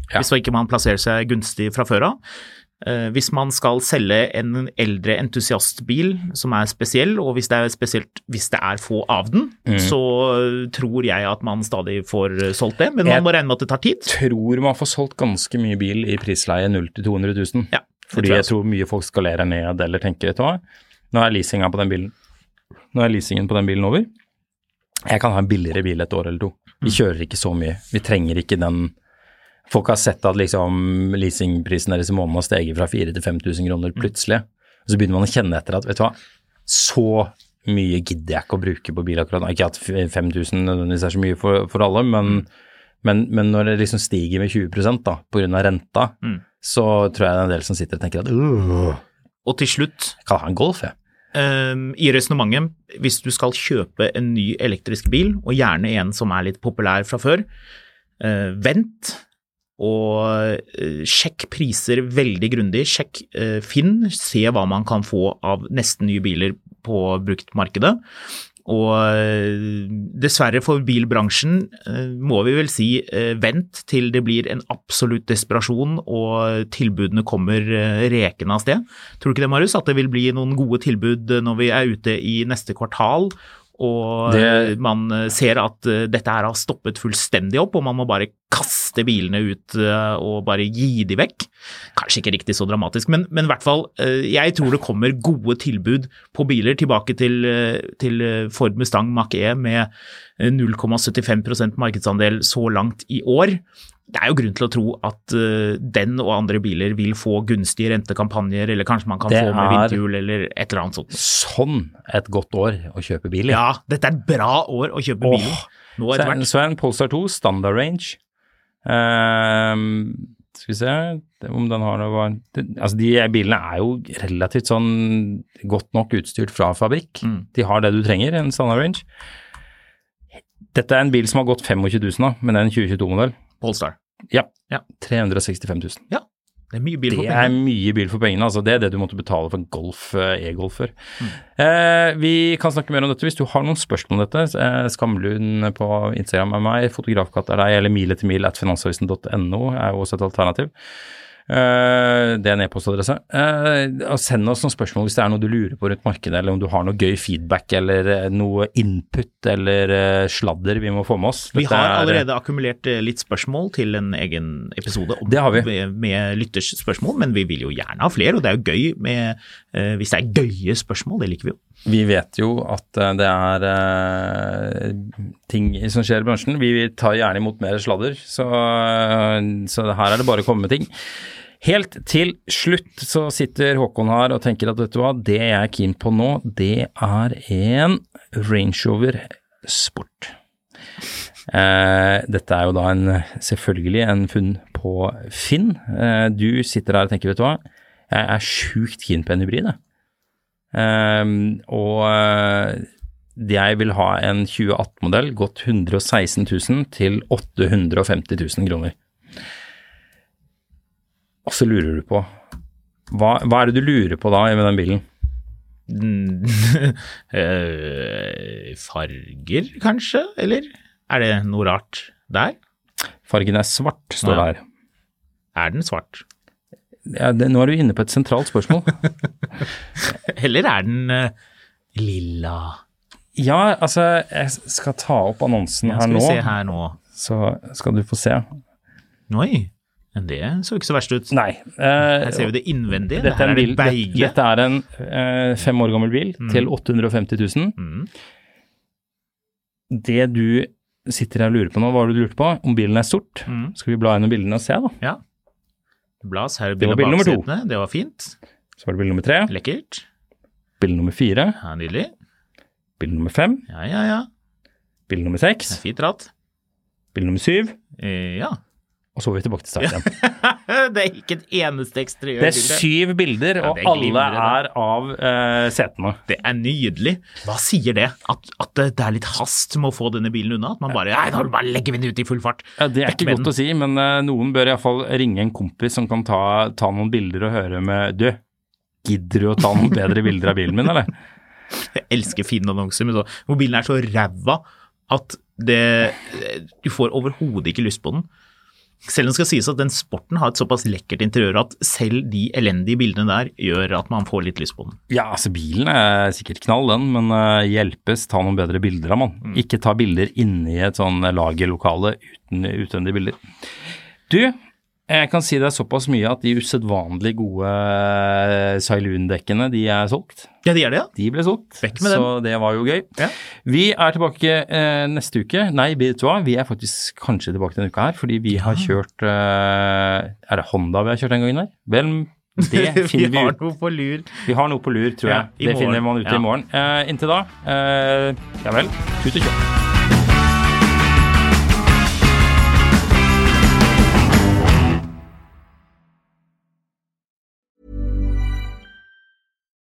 Ja. Hvis ikke man plasserer seg gunstig fra før av. Eh, hvis man skal selge en eldre entusiastbil som er spesiell, og hvis det er spesielt hvis det er få av den, Mm. så tror jeg at man stadig får eh, solgt det. Men Jeg- man må regne med at det tar tid. Jeg Tror man får solgt ganske mye bil i prisleie 0 til 200 000. Ja, Fordi tror jeg jeg tror mye folk skalerer ned eller tenker, vet du hva, nå er leasinga på den bilen Nå er leasingen på den bilen over. Jeg kan ha en billigere bil et år eller to. Vi Mm. kjører ikke så mye. Vi trenger ikke den Folk har sett at liksom leasingprisen deres i måneden har steget fra 4000 til 5000 kroner Mm. plutselig. Og så begynner man å kjenne etter at vet du hva, så mye gidder jeg ikke å bruke på bil akkurat nå. Ikke at 5000 nødvendigvis er så mye for, for alle, men, Mm. men, men når det liksom stiger med 20% da, pga. renta, Mm. så tror jeg det er en del som sitter og tenker at uh, Og til slutt, jeg kan ha en Golf, jeg. Um, I resonnementet, hvis du skal kjøpe en ny elektrisk bil, og gjerne en som er litt populær fra før, uh, vent og eh, sjekk priser veldig grundig. Sjekk eh, Finn, se hva man kan få av nesten nye biler på bruktmarkedet. Og eh, dessverre for bilbransjen må vi vel si vent til det blir en absolutt desperasjon og tilbudene kommer rekende av sted. Tror du ikke det, Marius, at det vil bli noen gode tilbud når vi er ute i neste kvartal? Og Det- eh, man eh, ser at eh, dette her har stoppet fullstendig opp, og man må bare kaste bilene ut og bare gi de vekk. Kanskje ikke riktig så dramatisk, men, men i hvert fall, jeg tror det kommer gode tilbud på biler tilbake til, til Ford Mustang Mach-E med eh, 0,75% markedsandel så langt i år. Det er jo grunn til å tro at uh, den og andre biler vil få gunstige rentekampanjer, eller kanskje man kan Det få med er- vinterhjul eller et eller annet sånt. Sånn et godt år å kjøpe bil i. Ja, dette er et bra år å kjøpe bil. Åh. Nå etter er, hvert. så er en Polestar 2 standard range. Ehm, skal vi se om den har noe Altså, de bilene er jo relativt sånn godt nok utstyrt fra fabrikk. Mm. De har det du trenger, en standard range. Dette er en bil som har gått 25 000 nå, men det er en 2022-modell. Polestar. Ja. Ja. 365 000. Ja, det er mye bil for pengene. Det er mye bil for pengene. altså Det er det du måtte betale for en Golf eh, e-Golf før. Mm. Eh, vi kan snakke mer om dette hvis du har noen spørsmål om dette. Eh, Skamlund på Instagram er meg, Fotografkatt er deg, eller mile til mil at finansavisen.no er også et alternativ. Eh, det er en e-postadresse. Eh, send oss noen spørsmål hvis det er noe du lurer på rundt markedet, eller om du har noe gøy feedback eller eh, noe input eller sladder vi må få med oss. Vi har er- allerede akkumulert litt spørsmål til en egen episode om, Det har vi. Med, med lytters spørsmål, men vi vil jo gjerne ha flere, og det er jo gøy med, hvis det er gøye spørsmål, det liker vi jo. Vi vet jo at eh, det er uh, ting som skjer i bransjen. Vi tar gjerne imot mer sladder, så, uh, så her er det bare å komme med ting. Helt til slutt så sitter Håkon her og tenker at vet du hva, det jeg er keen på nå, det er en Range Rover Sport. Eh, dette er jo da en, selvfølgelig en funn på Finn. Du sitter her og tenker, vet du hva, jeg er sjukt keen på en hybrid, jeg. Eh, og eh, jeg vil ha en 2018-modell gått 116 000 til 850 000 kroner. Og så lurer du på hva, hva er det du lurer på da med den bilen? [laughs] Eh, farger, kanskje? Eller er det noe rart der? Fargen er svart, står det her. Er den svart? Ja, det, nå er du inne på et sentralt spørsmål. [laughs] Eller er den uh, lilla? ja, altså, jeg skal ta opp annonsen Ja, her skal vi nå, se her nå. så skal du få se. Oi, men det så ikke så verst ut. Nei. Uh, Her ser vi det innvendige. dette, er det bil, dette, beige. dette er en uh, fem år gammel bil til 850 000. Mm. Det du sitter her og lurer på nå, hva var det du lurte på? Om bilen er sort? Mm. Skal vi bla gjennom bildene og se, da? Ja. Blas, her er Det bildet bil av nummer baksetene. Det var fint. Så var det bilde nummer tre, Lekkert. Bilde nummer fire, Ja, nydelig. Bilde nummer fem, Ja, ja, ja. Bilde nummer seks, fint ratt. Bilde nummer syv, Eh, ja. Og så var vi tilbake til start igjen. [laughs] det er ikke et eneste eksteriør Det er syv bilder, Ja, og er alle er av uh, setene. Det er nydelig. Hva sier det? At, at det er litt hast med å få denne bilen unna? At man bare Nei, da bare legger vi den ut i full fart. Ja, det er ikke godt den. å si, men uh, noen bør iallfall ringe en kompis som kan ta, ta noen bilder og høre med Du, gidder du å ta noen bedre bilder av bilen min, eller? [laughs] Jeg elsker fine annonser, men så, hvor bilen er så ræva at det Du får overhodet ikke lyst på den. Selv om det skal sies at den sporten har et såpass lekkert interiør at selv de elendige bildene der gjør at man får litt lyst på den. Ja, altså bilen er sikkert knall, den, men eh, hjelpes ta noen bedre bilder av man. Mm. Ikke ta bilder inne i et sånn lagerlokale uten utvendige bilder. Du, jeg kan si det er såpass mye at de usedvanlig gode eh, Sailun-dekkene, de er solgt. Ja, de er det, ja. De ble solgt, Vekk med så det var jo gøy. Ja. Vi er tilbake eh, neste uke. Nei, vet du hva, vi er faktisk kanskje tilbake denne uka her, fordi vi har kjørt eh, Er det Honda vi har kjørt den gangen her? Vel, det [laughs] vi finner vi har ut. noe på lur. Vi har noe på lur, tror jeg. det finner man ut Ja. i morgen. Eh, inntil da, eh, ja vel, tut og kjør.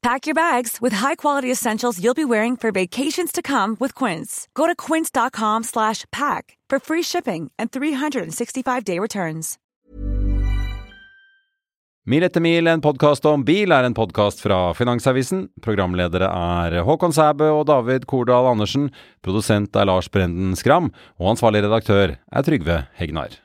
Pack your bags with high-quality essentials you'll be wearing for vacations to come with Quince. Go to quince.com slash pack for free shipping and 365-day returns. Mil etter mil, en podkast om bil, er en podkast fra Finansavisen. Programledere er Håkon Sæbø og David Kordal Andersen. Produsent er Lars Brenden Skram. Og ansvarlig redaktør er Trygve Hegnar.